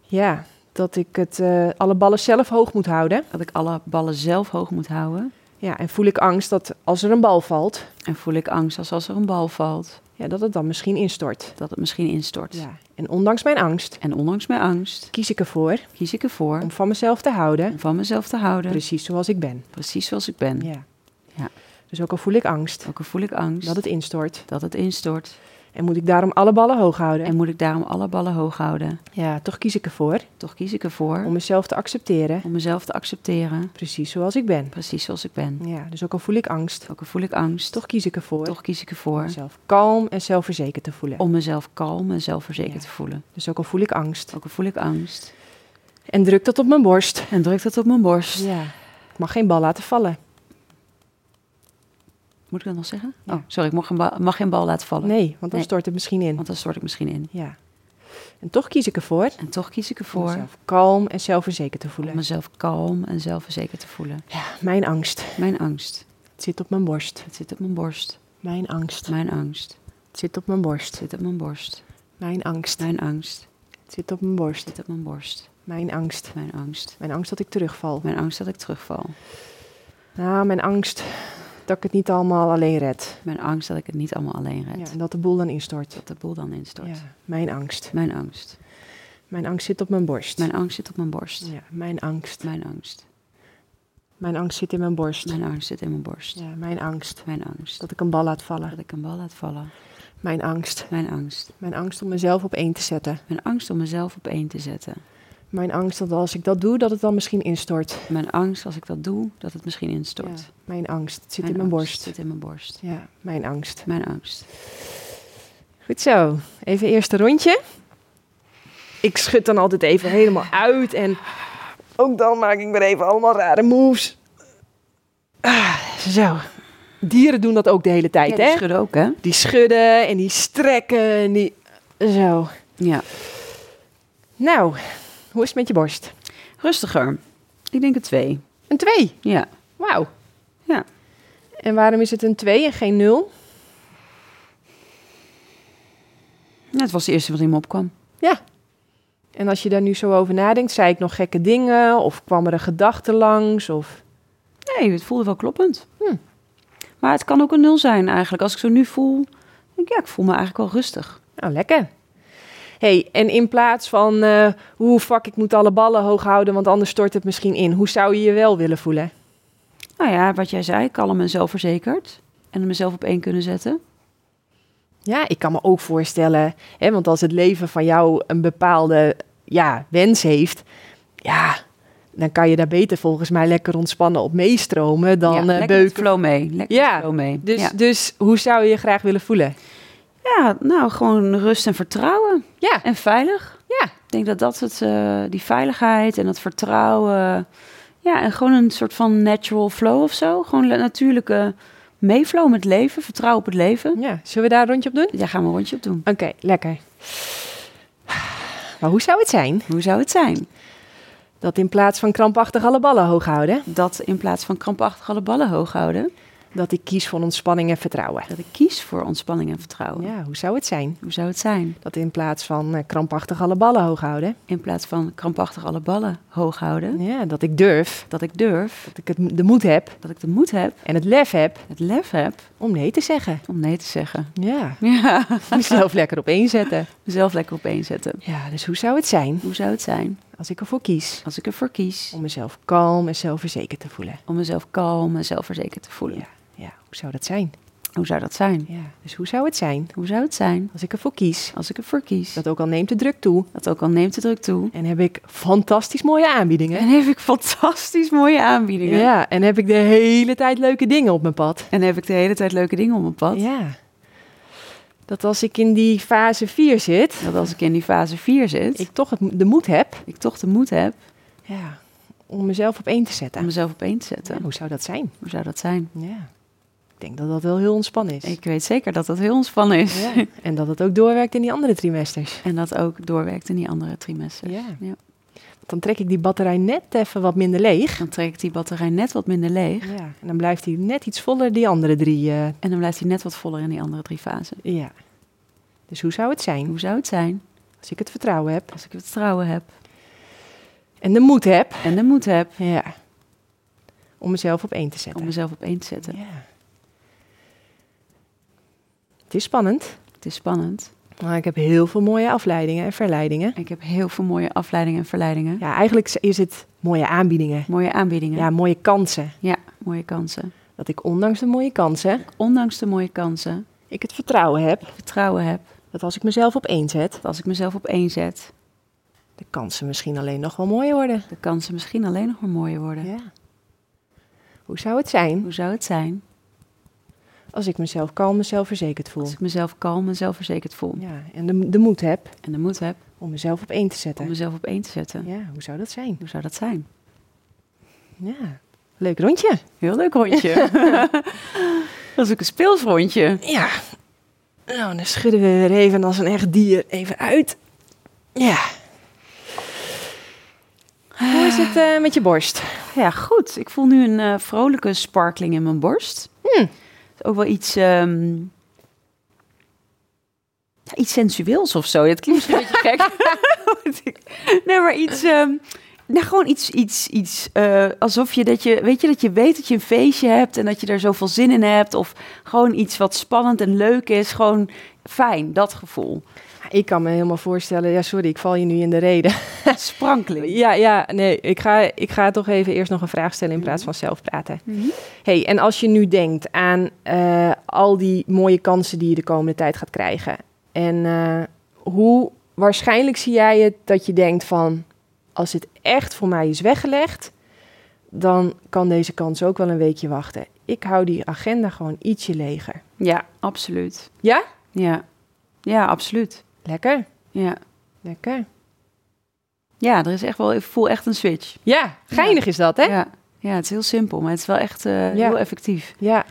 ja, dat ik het, eh, alle ballen zelf hoog moet houden. dat ik alle ballen zelf hoog moet houden. Ja, en voel ik angst dat als er een bal valt, En voel ik angst als als er een bal valt, ja, dat het dan misschien instort. dat het misschien instort. Ja. En ondanks mijn angst En ondanks mijn angst kies ik ervoor kies ik ervoor om van mezelf te houden, om van mezelf te houden, precies zoals ik ben. precies zoals ik ben. Ja. Ja. Dus ook al voel ik angst Ook al voel ik angst dat het instort, dat het instort. En moet ik daarom alle ballen hoog houden, En moet ik daarom alle ballen hoog houden. ja, toch kies ik ervoor Toch kies ik ervoor om mezelf te accepteren, om mezelf te accepteren, precies zoals ik ben. precies zoals ik ben. Ja, dus ook al voel ik angst, Ook al voel ik angst, toch kies ik ervoor toch kies ik om ervoor mezelf kalm en zelfverzekerd te voelen. om mezelf kalm en zelfverzekerd Ja. te voelen. Dus ook al voel ik angst Ook al voel ik angst en druk dat op mijn borst, en druk dat op mijn borst. ja, ik mag geen bal laten vallen. Moet ik dat nog zeggen? Ja. Oh, sorry, ik mag geen, bal, mag geen bal laten vallen. Nee, want dan Nee. stort het misschien in. Want dan stort ik misschien in. Ja. En toch kies ik ervoor En toch kies ik om ervoor mezelf kalm en zelfverzekerd te om voelen. mezelf kalm en zelfverzekerd te voelen. Ja, mijn angst. Mijn angst, Het zit op mijn borst. het zit op mijn borst. Mijn angst. Mijn angst, Het zit op mijn borst. het zit op mijn borst. Mijn angst. Mijn angst, Het zit op mijn borst. het zit op mijn borst. Mijn angst. Mijn angst, Mijn angst dat ik terugval. mijn angst dat ik terugval. Nou, mijn angst dat ik het niet allemaal alleen red. Mijn angst dat ik het niet allemaal alleen red. Ja, en dat de boel dan instort. Dat de boel dan instort. Ja, mijn angst. Mijn angst. Mijn angst zit op mijn borst. Mijn angst zit op mijn borst. Ja, mijn angst. Mijn angst. Mijn angst zit in mijn borst. Mijn angst zit in mijn borst. Ja, mijn angst. Mijn angst. Dat ik een bal laat vallen. Dat ik een bal laat vallen. Mijn angst. Mijn angst. Mijn angst om mezelf op één te zetten. Mijn angst om mezelf op één te zetten. Mijn angst dat als ik dat doe, dat het dan misschien instort. Mijn angst als ik dat doe, dat het misschien instort. Ja, mijn angst. Het zit Mijn in mijn borst. zit in mijn borst. Ja, mijn angst. Mijn angst. Goed zo. Even eerste rondje. Ik schud dan altijd even helemaal uit. En ook dan maak ik weer even allemaal rare moves. Ah, zo. Dieren doen dat ook de hele tijd, Ja, die hè? schudden ook, hè? Die schudden en die strekken en die... Zo. Ja. Nou, hoe is het met je borst? Rustiger. Ik denk een twee. Een 2. Ja. Wauw. Ja. En waarom is het een 2 en geen 0? Ja, Het was de eerste wat in me opkwam. Ja. En als je daar nu zo over nadenkt, zei ik nog gekke dingen? Of kwam er een gedachte langs? Of... Nee, het voelde wel kloppend. Hm. Maar het kan ook een nul zijn eigenlijk. Als ik zo nu voel, denk ik, ja, ik voel me eigenlijk wel rustig. Nou, lekker. Hey, en in plaats van eh hoe fuck, ik moet alle ballen hoog houden, want anders stort het misschien in. Hoe zou je je wel willen voelen? Nou ja, wat jij zei, kalm en zelfverzekerd. En mezelf op één kunnen zetten. Ja, ik kan me ook voorstellen, hè, want als het leven van jou een bepaalde ja, wens heeft, ja, dan kan je daar beter volgens mij lekker ontspannen op meestromen dan ja, eh, lekker beuken. flow mee. Lekker Ja, flow mee. Dus, ja. dus hoe zou je je graag willen voelen? Ja, nou, gewoon rust en vertrouwen. Ja, En veilig. ja, Ik denk dat dat het, eh, die veiligheid en dat vertrouwen. Ja, en gewoon een soort van natural flow of zo. Gewoon natuurlijke meeflow met leven, vertrouwen op het leven. ja. Zullen we daar een rondje op doen? Daar gaan we een rondje op doen. Oké, lekker. Maar hoe zou het zijn Hoe zou het zijn dat in plaats van krampachtig alle ballen hoog houden, dat in plaats van krampachtig alle ballen hoog houden, dat ik kies voor ontspanning en vertrouwen? dat ik kies voor ontspanning en vertrouwen? Ja, hoe zou het zijn? Hoe zou het zijn? Dat in plaats van eh, krampachtig alle ballen hoog houden, in plaats van krampachtig alle ballen hoog houden, ja, dat ik durf, dat ik durf, dat ik het, de moed heb. Dat ik de moed heb, en het lef heb. Het lef heb. Om nee te zeggen. om nee te zeggen. Ja, Ja, mezelf lekker op één zetten. mezelf lekker op één zetten. Ja, dus hoe zou het zijn? Hoe zou het zijn? Als ik ervoor kies. Als ik ervoor kies. Om mezelf kalm en zelfverzekerd te voelen? om mezelf kalm en zelfverzekerd te voelen? Ja, ja, hoe zou dat zijn? Hoe zou dat zijn? Ja, dus hoe zou het zijn Hoe zou het zijn als ik ervoor kies? als ik ervoor kies? Dat ook al neemt de druk toe. Dat ook al neemt de druk toe. En heb ik fantastisch mooie aanbiedingen. En heb ik fantastisch mooie aanbiedingen. Ja, en heb ik de hele tijd leuke dingen op mijn pad. En heb ik de hele tijd leuke dingen op mijn pad. Ja. Dat als ik in die fase 4 zit, Dat als ik in die fase 4 zit, ik toch het, de moed heb ik toch de moed heb ja, om mezelf op één te zetten. om mezelf op één te zetten. Ja, hoe zou dat zijn? Hoe zou dat zijn? Ja. Ik denk dat dat wel heel ontspannen is. Ik weet zeker dat dat heel ontspannen is. Ja. En dat het ook doorwerkt in die andere trimesters. En dat ook doorwerkt in die andere trimesters. Ja. Ja. Dan trek ik die batterij net even wat minder leeg. Dan trek ik die batterij net wat minder leeg. Ja. En dan blijft hij net iets voller die andere drie. eh, En dan blijft hij net wat voller in die andere drie fasen. ja. Dus hoe zou het zijn Hoe zou het zijn als ik het vertrouwen heb als ik het vertrouwen heb en de moed heb en de moed heb ja, om mezelf op één te zetten? om mezelf op één te zetten? Ja. Het is spannend, Het is spannend. maar ik heb heel veel mooie afleidingen en verleidingen. Ik heb heel veel mooie afleidingen en verleidingen. Ja, eigenlijk is het mooie aanbiedingen. Mooie aanbiedingen. Ja, mooie kansen. Ja, mooie kansen. Dat ik ondanks de mooie kansen, Ondanks de mooie kansen, ik het vertrouwen heb vertrouwen heb dat als ik mezelf op één zet, dat als ik mezelf op één zet, de kansen misschien alleen nog wel mooier worden. de kansen misschien alleen nog maar mooier worden. Ja. Hoe zou het zijn Hoe zou het zijn als ik mezelf kalm en zelfverzekerd voel? als ik mezelf kalm en zelfverzekerd voel Ja, en de, de moed heb en de moed heb om mezelf op één te om zetten. mezelf op één te zetten? Ja, hoe zou dat zijn? Hoe zou dat zijn? Ja, leuk rondje. Heel leuk rondje. dat is ook een speels rondje. Ja. Nou, dan schudden we weer even als een echt dier even uit. Ja. Hoe is het eh, met je borst? Ja, goed. Ik voel nu een eh, vrolijke sparkling in mijn borst. Hm. Ook wel iets, ehm, ja, iets sensueels of zo. Dat klinkt een beetje gek. nee, maar iets... ehm, nou, gewoon iets, iets, iets eh, alsof je dat je, weet je, dat je weet dat je een feestje hebt en dat je er zoveel zin in hebt. Of gewoon iets wat spannend en leuk is. Gewoon fijn, dat gevoel. Ik kan me helemaal voorstellen, ja sorry, ik val je nu in de reden. Sprankling. Ja, ja, nee, ik ga, ik ga toch even eerst nog een vraag stellen in plaats van zelf praten. hey, en als je nu denkt aan eh, al die mooie kansen die je de komende tijd gaat krijgen. En eh, hoe waarschijnlijk zie jij het dat je denkt van, als het echt voor mij is weggelegd, dan kan deze kans ook wel een weekje wachten. Ik hou die agenda gewoon ietsje leger. Ja, absoluut. Ja? Ja, ja absoluut. Lekker, Ja. lekker. ja, er is echt wel, ik voel echt een switch. Ja, geinig is dat, hè? Ja. ja, het is heel simpel, maar het is wel echt eh, Ja. heel effectief. Ja,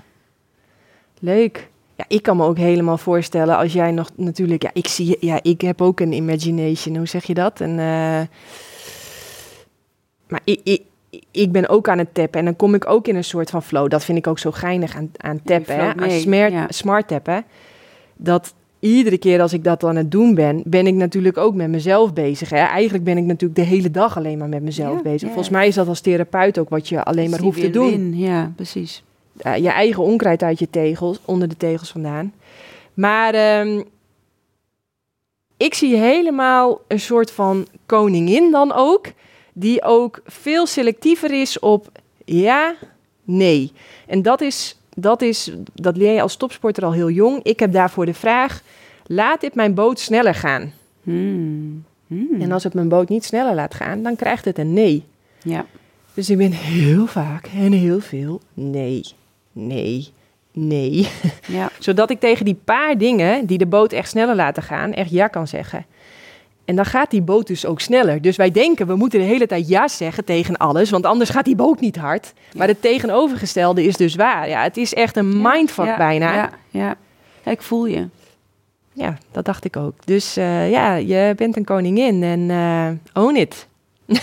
leuk. Ja, ik kan me ook helemaal voorstellen als jij nog natuurlijk, ja, ik zie, ja, ik heb ook een imagination. Hoe zeg je dat? En, eh, maar ik, ik, ik ben ook aan het tappen en dan kom ik ook in een soort van flow. Dat vind ik ook zo geinig aan, aan tappen, hè? aan smart, ja. smart tappen. Dat iedere keer als ik dat aan het doen ben, ben ik natuurlijk ook met mezelf bezig. Hè? Eigenlijk ben ik natuurlijk de hele dag alleen maar met mezelf Ja, bezig. ja. Volgens mij is dat als therapeut ook wat je alleen maar hoeft te doen Ja, precies. eh, je eigen onkruid uit je tegels, onder de tegels vandaan. Maar ehm, ik zie helemaal een soort van koningin dan ook, die ook veel selectiever is op ja, nee. En dat is, dat is, dat leer je als topsporter al heel jong. Ik heb daarvoor de vraag, laat dit mijn boot sneller gaan? Hmm. Hmm. En als het mijn boot niet sneller laat gaan, dan krijgt het een nee. Ja, Dus ik ben heel vaak en heel veel nee, nee, nee. ja. Zodat ik tegen die paar dingen die de boot echt sneller laten gaan, echt ja kan zeggen. En dan gaat die boot dus ook sneller. Dus wij denken, we moeten de hele tijd ja zeggen tegen alles, want anders gaat die boot niet hard. Maar het tegenovergestelde is dus waar. Ja, het is echt een mindfuck ja, bijna. Ja. Ja, ja. Ja, ik voel je. dat dacht ik ook. Dus eh, ja, je bent een koningin en eh, own it.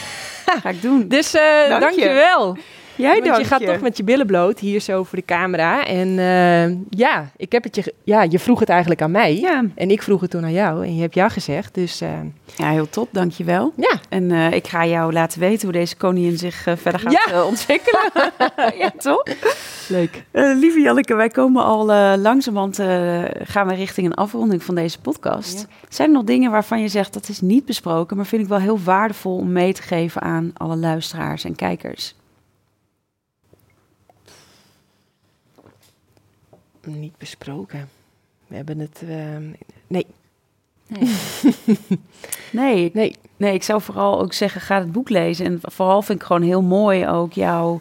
Ga ik doen. Dus eh Dank dank je. Jij Want je gaat toch met je billen bloot hier zo voor de camera. En eh, ja, ik heb het je, ja, je vroeg het eigenlijk aan mij. Ja. En ik vroeg het toen aan jou. En je hebt ja gezegd. Dus eh, ja, heel top. Dankjewel. ja, En eh, ik ga jou laten weten hoe deze koningin zich verder gaat Ja. ontwikkelen. ja, toch? leuk. Lieve Janneke, wij komen al langzamerhand gaan we richting een afronding van deze podcast. Zijn er nog dingen waarvan je zegt dat is niet besproken, maar vind ik wel heel waardevol om mee te geven aan alle luisteraars en kijkers? Niet besproken. We hebben het. ehm, nee. Nee. nee, ik- Nee. nee, ik zou vooral ook zeggen, ga het boek lezen. En vooral vind ik gewoon heel mooi ook jouw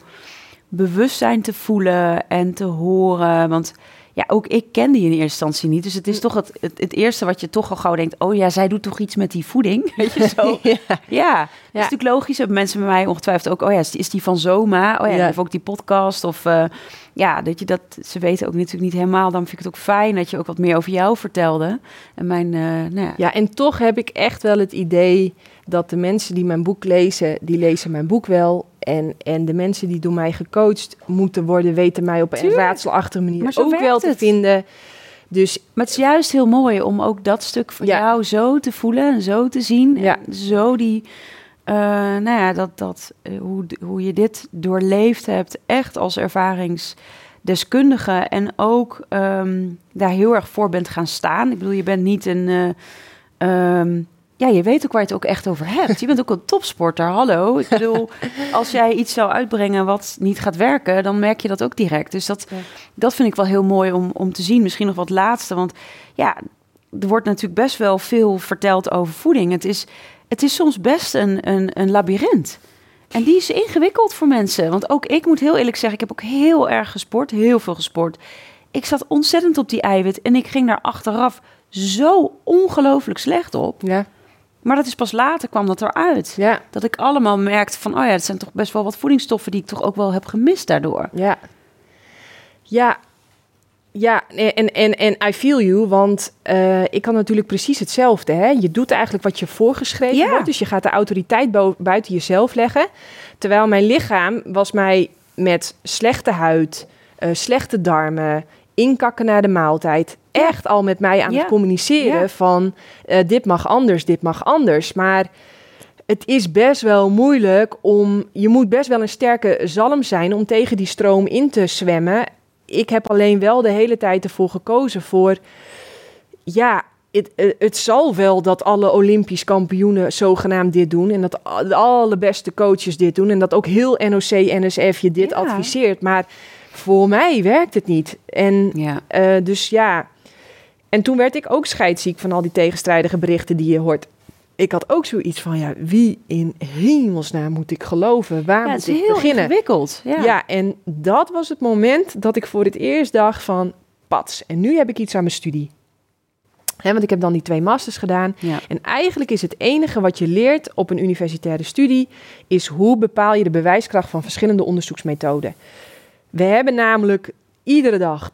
bewustzijn te voelen en te horen. Want ja, ook ik kende je in eerste instantie niet. Dus het is toch het, het, het eerste wat je toch al gauw denkt... oh ja, zij doet toch iets met die voeding? Weet je zo? ja. Ja, dat is natuurlijk logisch. Hebben mensen bij mij ongetwijfeld ook... oh ja, is die, is die van Zoma? Oh ja, Ja. die heeft ook die podcast. Of eh, ja, dat je dat... Ze weten ook natuurlijk niet helemaal. Dan vind ik het ook fijn dat je ook wat meer over jou vertelde. En mijn, eh, nou ja, Ja, en toch heb ik echt wel het idee dat de mensen die mijn boek lezen, die lezen mijn boek wel. En, en de mensen die door mij gecoacht moeten worden, weten mij op een raadselachtige manier ook wel te vinden. Dus Maar het is juist heel mooi om ook dat stuk van Ja. jou zo te voelen en zo te zien. Ja. En zo die, eh, nou ja, dat, dat, eh, hoe, hoe je dit doorleefd hebt, echt als ervaringsdeskundige. En ook ehm, daar heel erg voor bent gaan staan. Ik bedoel, je bent niet een. eh, ehm, ja, je weet ook waar je het ook echt over hebt. Je bent ook een topsporter, hallo. Ik bedoel, als jij iets zou uitbrengen wat niet gaat werken, dan merk je dat ook direct. Dus dat, Ja. dat vind ik wel heel mooi om, om te zien. Misschien nog wat laatste, want ja, er wordt natuurlijk best wel veel verteld over voeding. Het is, het is soms best een, een, een labyrint. En die is ingewikkeld voor mensen. Want ook ik moet heel eerlijk zeggen, ik heb ook heel erg gesport, heel veel gesport. Ik zat ontzettend op die eiwit en ik ging daar achteraf zo ongelooflijk slecht op. ja, Maar dat is pas later kwam dat eruit. ja, Dat ik allemaal merkte van, oh ja, het zijn toch best wel wat voedingsstoffen die ik toch ook wel heb gemist daardoor. ja. Ja, ja en, en, en I feel you, want eh, ik kan natuurlijk precies hetzelfde. Hè? Je doet eigenlijk wat je voorgeschreven Ja. wordt, dus je gaat de autoriteit buiten jezelf leggen. Terwijl mijn lichaam was mij met slechte huid, eh, slechte darmen, inkakken na de maaltijd, echt al met mij aan Ja. het communiceren van eh, dit mag anders, dit mag anders. Maar het is best wel moeilijk om. Je moet best wel een sterke zalm zijn om tegen die stroom in te zwemmen. Ik heb alleen wel de hele tijd ervoor gekozen voor. Ja, het, eh, het zal wel dat alle Olympisch kampioenen zogenaamd dit doen. En dat de allerbeste coaches dit doen. En dat ook heel NOC, NSF je dit Ja. adviseert. Maar voor mij werkt het niet. En Ja, eh, dus ja. En toen werd ik ook scheidsziek van al die tegenstrijdige berichten die je hoort. Ik had ook zoiets van, ja, wie in hemelsnaam moet ik geloven? Waar ja moet het is ik heel beginnen? ingewikkeld. Ja. Ja. en dat was het moment dat ik voor het eerst dacht van, pats, en nu heb ik iets aan mijn studie. Hè, want ik heb dan die twee masters gedaan. Ja. En eigenlijk is het enige wat je leert op een universitaire studie, is hoe bepaal je de bewijskracht van verschillende onderzoeksmethoden. We hebben namelijk iedere dag,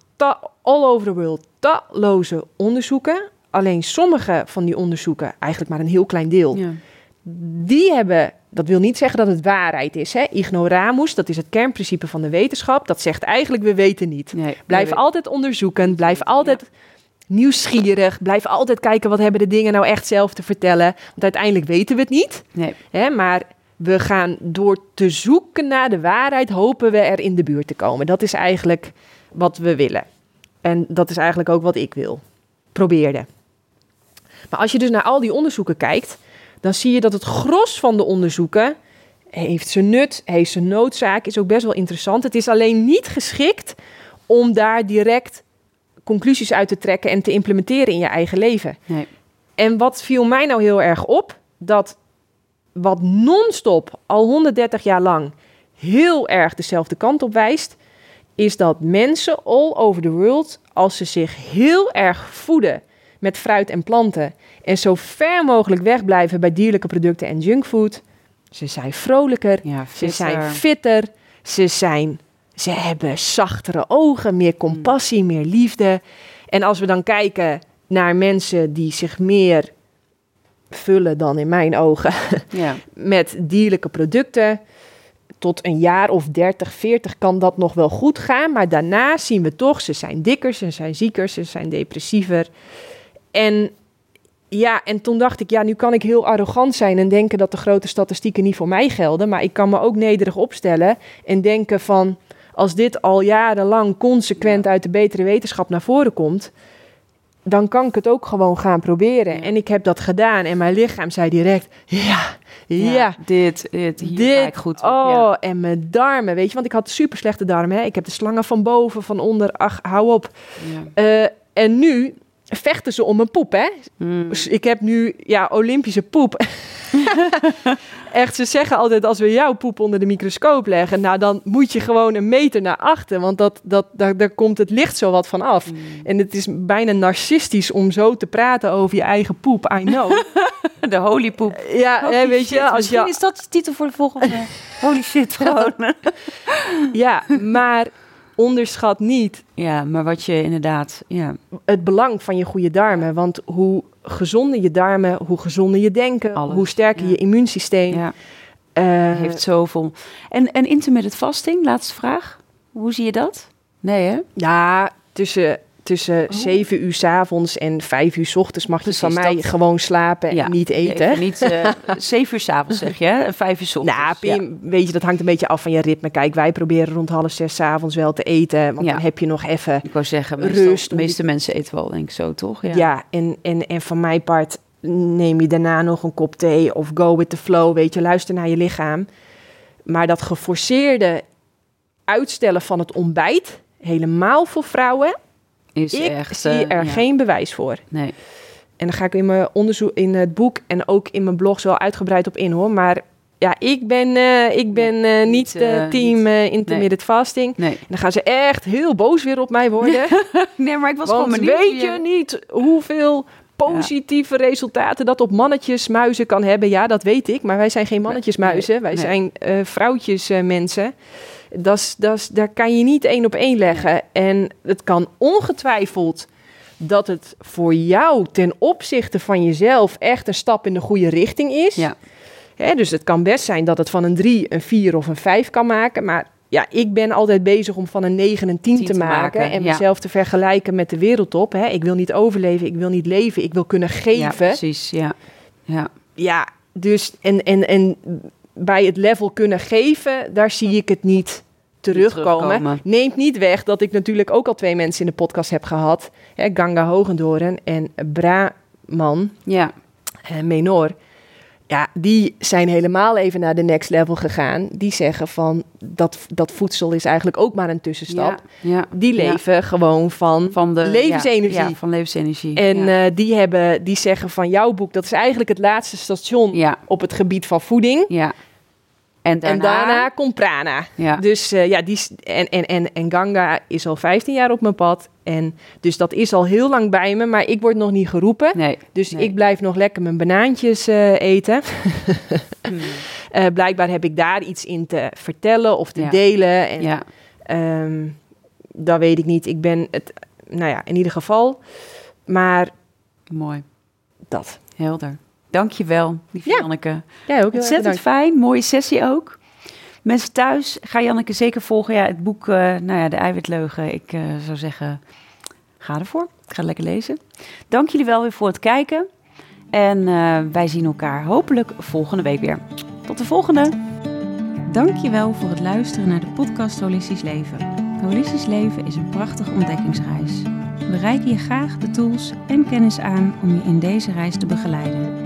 all over the world, talloze onderzoeken. Alleen sommige van die onderzoeken, eigenlijk maar een heel klein deel, Ja. die hebben, dat wil niet zeggen dat het waarheid is. Hè? Ignoramus, dat is het kernprincipe van de wetenschap. Dat zegt eigenlijk, we weten niet. Nee, Blijf nee, altijd onderzoeken, blijf altijd nieuwsgierig, blijf altijd kijken wat hebben de dingen nou echt zelf te vertellen. Want uiteindelijk weten we het niet. Nee. Hè? Maar we gaan door te zoeken naar de waarheid, hopen we er in de buurt te komen. Dat is eigenlijk wat we willen. En dat is eigenlijk ook wat ik wil. Probeerde. Maar als je dus naar al die onderzoeken kijkt, dan zie je dat het gros van de onderzoeken heeft zijn nut, heeft zijn noodzaak, is ook best wel interessant. Het is alleen niet geschikt om daar direct conclusies uit te trekken en te implementeren in je eigen leven. Nee. En wat viel mij nou heel erg op, dat wat non-stop al 130 jaar lang heel erg dezelfde kant op wijst, is dat mensen all over the world, als ze zich heel erg voeden met fruit en planten en zo ver mogelijk wegblijven bij dierlijke producten en junkfood, ze zijn vrolijker, Ja, ze zijn fitter. ze zijn, ze hebben zachtere ogen, meer compassie, meer liefde. En als we dan kijken naar mensen die zich meer vullen dan in mijn ogen Ja. met dierlijke producten. Tot een jaar of 30, 40 kan dat nog wel goed gaan. Maar daarna zien we toch, ze zijn dikker, ze zijn zieker, ze zijn depressiever. En ja, en toen dacht ik, ja, nu kan ik heel arrogant zijn en denken dat de grote statistieken niet voor mij gelden. Maar ik kan me ook nederig opstellen en denken van, als dit al jarenlang consequent uit de betere wetenschap naar voren komt, dan kan ik het ook gewoon gaan proberen. En ik heb dat gedaan en mijn lichaam zei direct, ja, ja, dit, dit, hier dit, goed op. oh, ja. en mijn darmen, weet je, want ik had super slechte darmen. Hè? Ik heb de slangen van boven, van onder, ach, hou op. Ja. Eh, en nu vechten ze om mijn poep, hè? Mm. Dus ik heb nu, ja, Olympische poep. Echt, ze zeggen altijd als we jouw poep onder de microscoop leggen, nou dan moet je gewoon een meter naar achter, want dat, dat, daar, daar komt het licht zo wat van af. Mm. En het is bijna narcistisch om zo te praten over je eigen poep, I know. De holy poep. ja, Holy hè, weet shit, je, als Misschien je, is dat de titel voor de volgende. holy shit, gewoon. ja, maar onderschat niet ja, maar wat je inderdaad... Ja, het belang van je goede darmen, want hoe gezonder je darmen, hoe gezonder je denken, Alles, hoe sterker ja. je immuunsysteem. ja Eh, heeft zoveel. En, en intermittent fasting, laatste vraag. Hoe zie je dat? Nee, hè? Ja, tussen, tussen 7 uur 's avonds en 5 uur 's ochtends mag je Oh. Van mij dat- gewoon slapen en niet eten. Even niet eh, zeven uur s'avonds zeg je, hè? En vijf uur 's ochtends. Nou, ja. Weet je, dat hangt een beetje af van je ritme. Kijk, wij proberen rond half zes 's avonds wel te eten, want Ja. dan heb je nog even... Ik wou zeggen, meestal, Rust de meeste mensen eten wel, denk ik zo, toch? Ja, en, en, en van mijn part neem je daarna nog een kop thee of go with the flow, weet je, luister naar je lichaam. Maar dat geforceerde uitstellen van het ontbijt, helemaal voor vrouwen, Is ik echt, zie eh, er ja. geen bewijs voor. Nee. En daar ga ik in mijn onderzoek, in het boek en ook in mijn blog zo uitgebreid op in hoor. Maar ja, ik ben, eh, ik ben eh, niet niet, team niet- eh, intermittent fasting. Nee. En dan gaan ze echt heel boos weer op mij worden. nee, maar ik was Want gewoon benieuwd. weet je niet hoeveel positieve resultaten dat op mannetjesmuizen kan hebben? Ja, dat weet ik. Maar wij zijn geen mannetjesmuizen. Nee, wij zijn vrouwtjesmensen. Das, das, daar kan je niet één op één leggen. En het kan ongetwijfeld dat het voor jou ten opzichte van jezelf echt een stap in de goede richting is. Ja. Hè, dus het kan best zijn dat het van een 3, een 4 of een 5 kan maken. Maar ja, ik ben altijd bezig om van een 9 een 10 te, te maken. maken, En ja. mezelf te vergelijken met de wereldtop. Hè. Ik wil niet overleven, ik wil niet leven, ik wil kunnen Ja, geven. Ja, precies. Ja. Ja. dus en, en, en bij het level kunnen geven, daar zie ik het niet terugkomen. terugkomen. Neemt niet weg dat ik natuurlijk ook al twee mensen in de podcast heb gehad. Hè, Ganga Hogendoren en Braman Ja. eh, Menor. Ja, die zijn helemaal even naar de next level gegaan. Die zeggen van dat, dat voedsel is eigenlijk ook maar een tussenstap. Ja. ja. Die Ja. leven gewoon van, Van de levensenergie. Van levensenergie. En eh, die, hebben, die zeggen van jouw boek, dat is eigenlijk het laatste station op het gebied van voeding. ja. En daarna, En daarna komt Prana. Ja. Dus eh, ja, die, en, en, en, en Ganga is al 15 jaar op mijn pad. En dus dat is al heel lang bij me, maar ik word nog niet geroepen. Nee. Dus Nee. ik blijf nog lekker mijn banaantjes eh, eten. Hmm. Eh, blijkbaar heb ik daar iets in te vertellen of te Ja. delen. En, Ja. ehm, dat weet ik niet. Ik ben het, nou ja, in ieder geval. Maar Mooi. dat. Helder. Dankjewel, lieve Ja. Janneke. Jij ook Ontzettend fijn. Mooie sessie ook. Mensen thuis, ga Janneke zeker volgen. Ja, het boek, eh, nou ja, De Eiwitleugen. Ik eh, zou zeggen, ga ervoor. Ik ga lekker lezen. Dank jullie wel weer voor het kijken. En eh, wij zien elkaar hopelijk volgende week weer. Tot de volgende. Dankjewel voor het luisteren naar de podcast Holistisch Leven. Holistisch Leven is een prachtige ontdekkingsreis. We reiken je graag de tools en kennis aan om je in deze reis te begeleiden.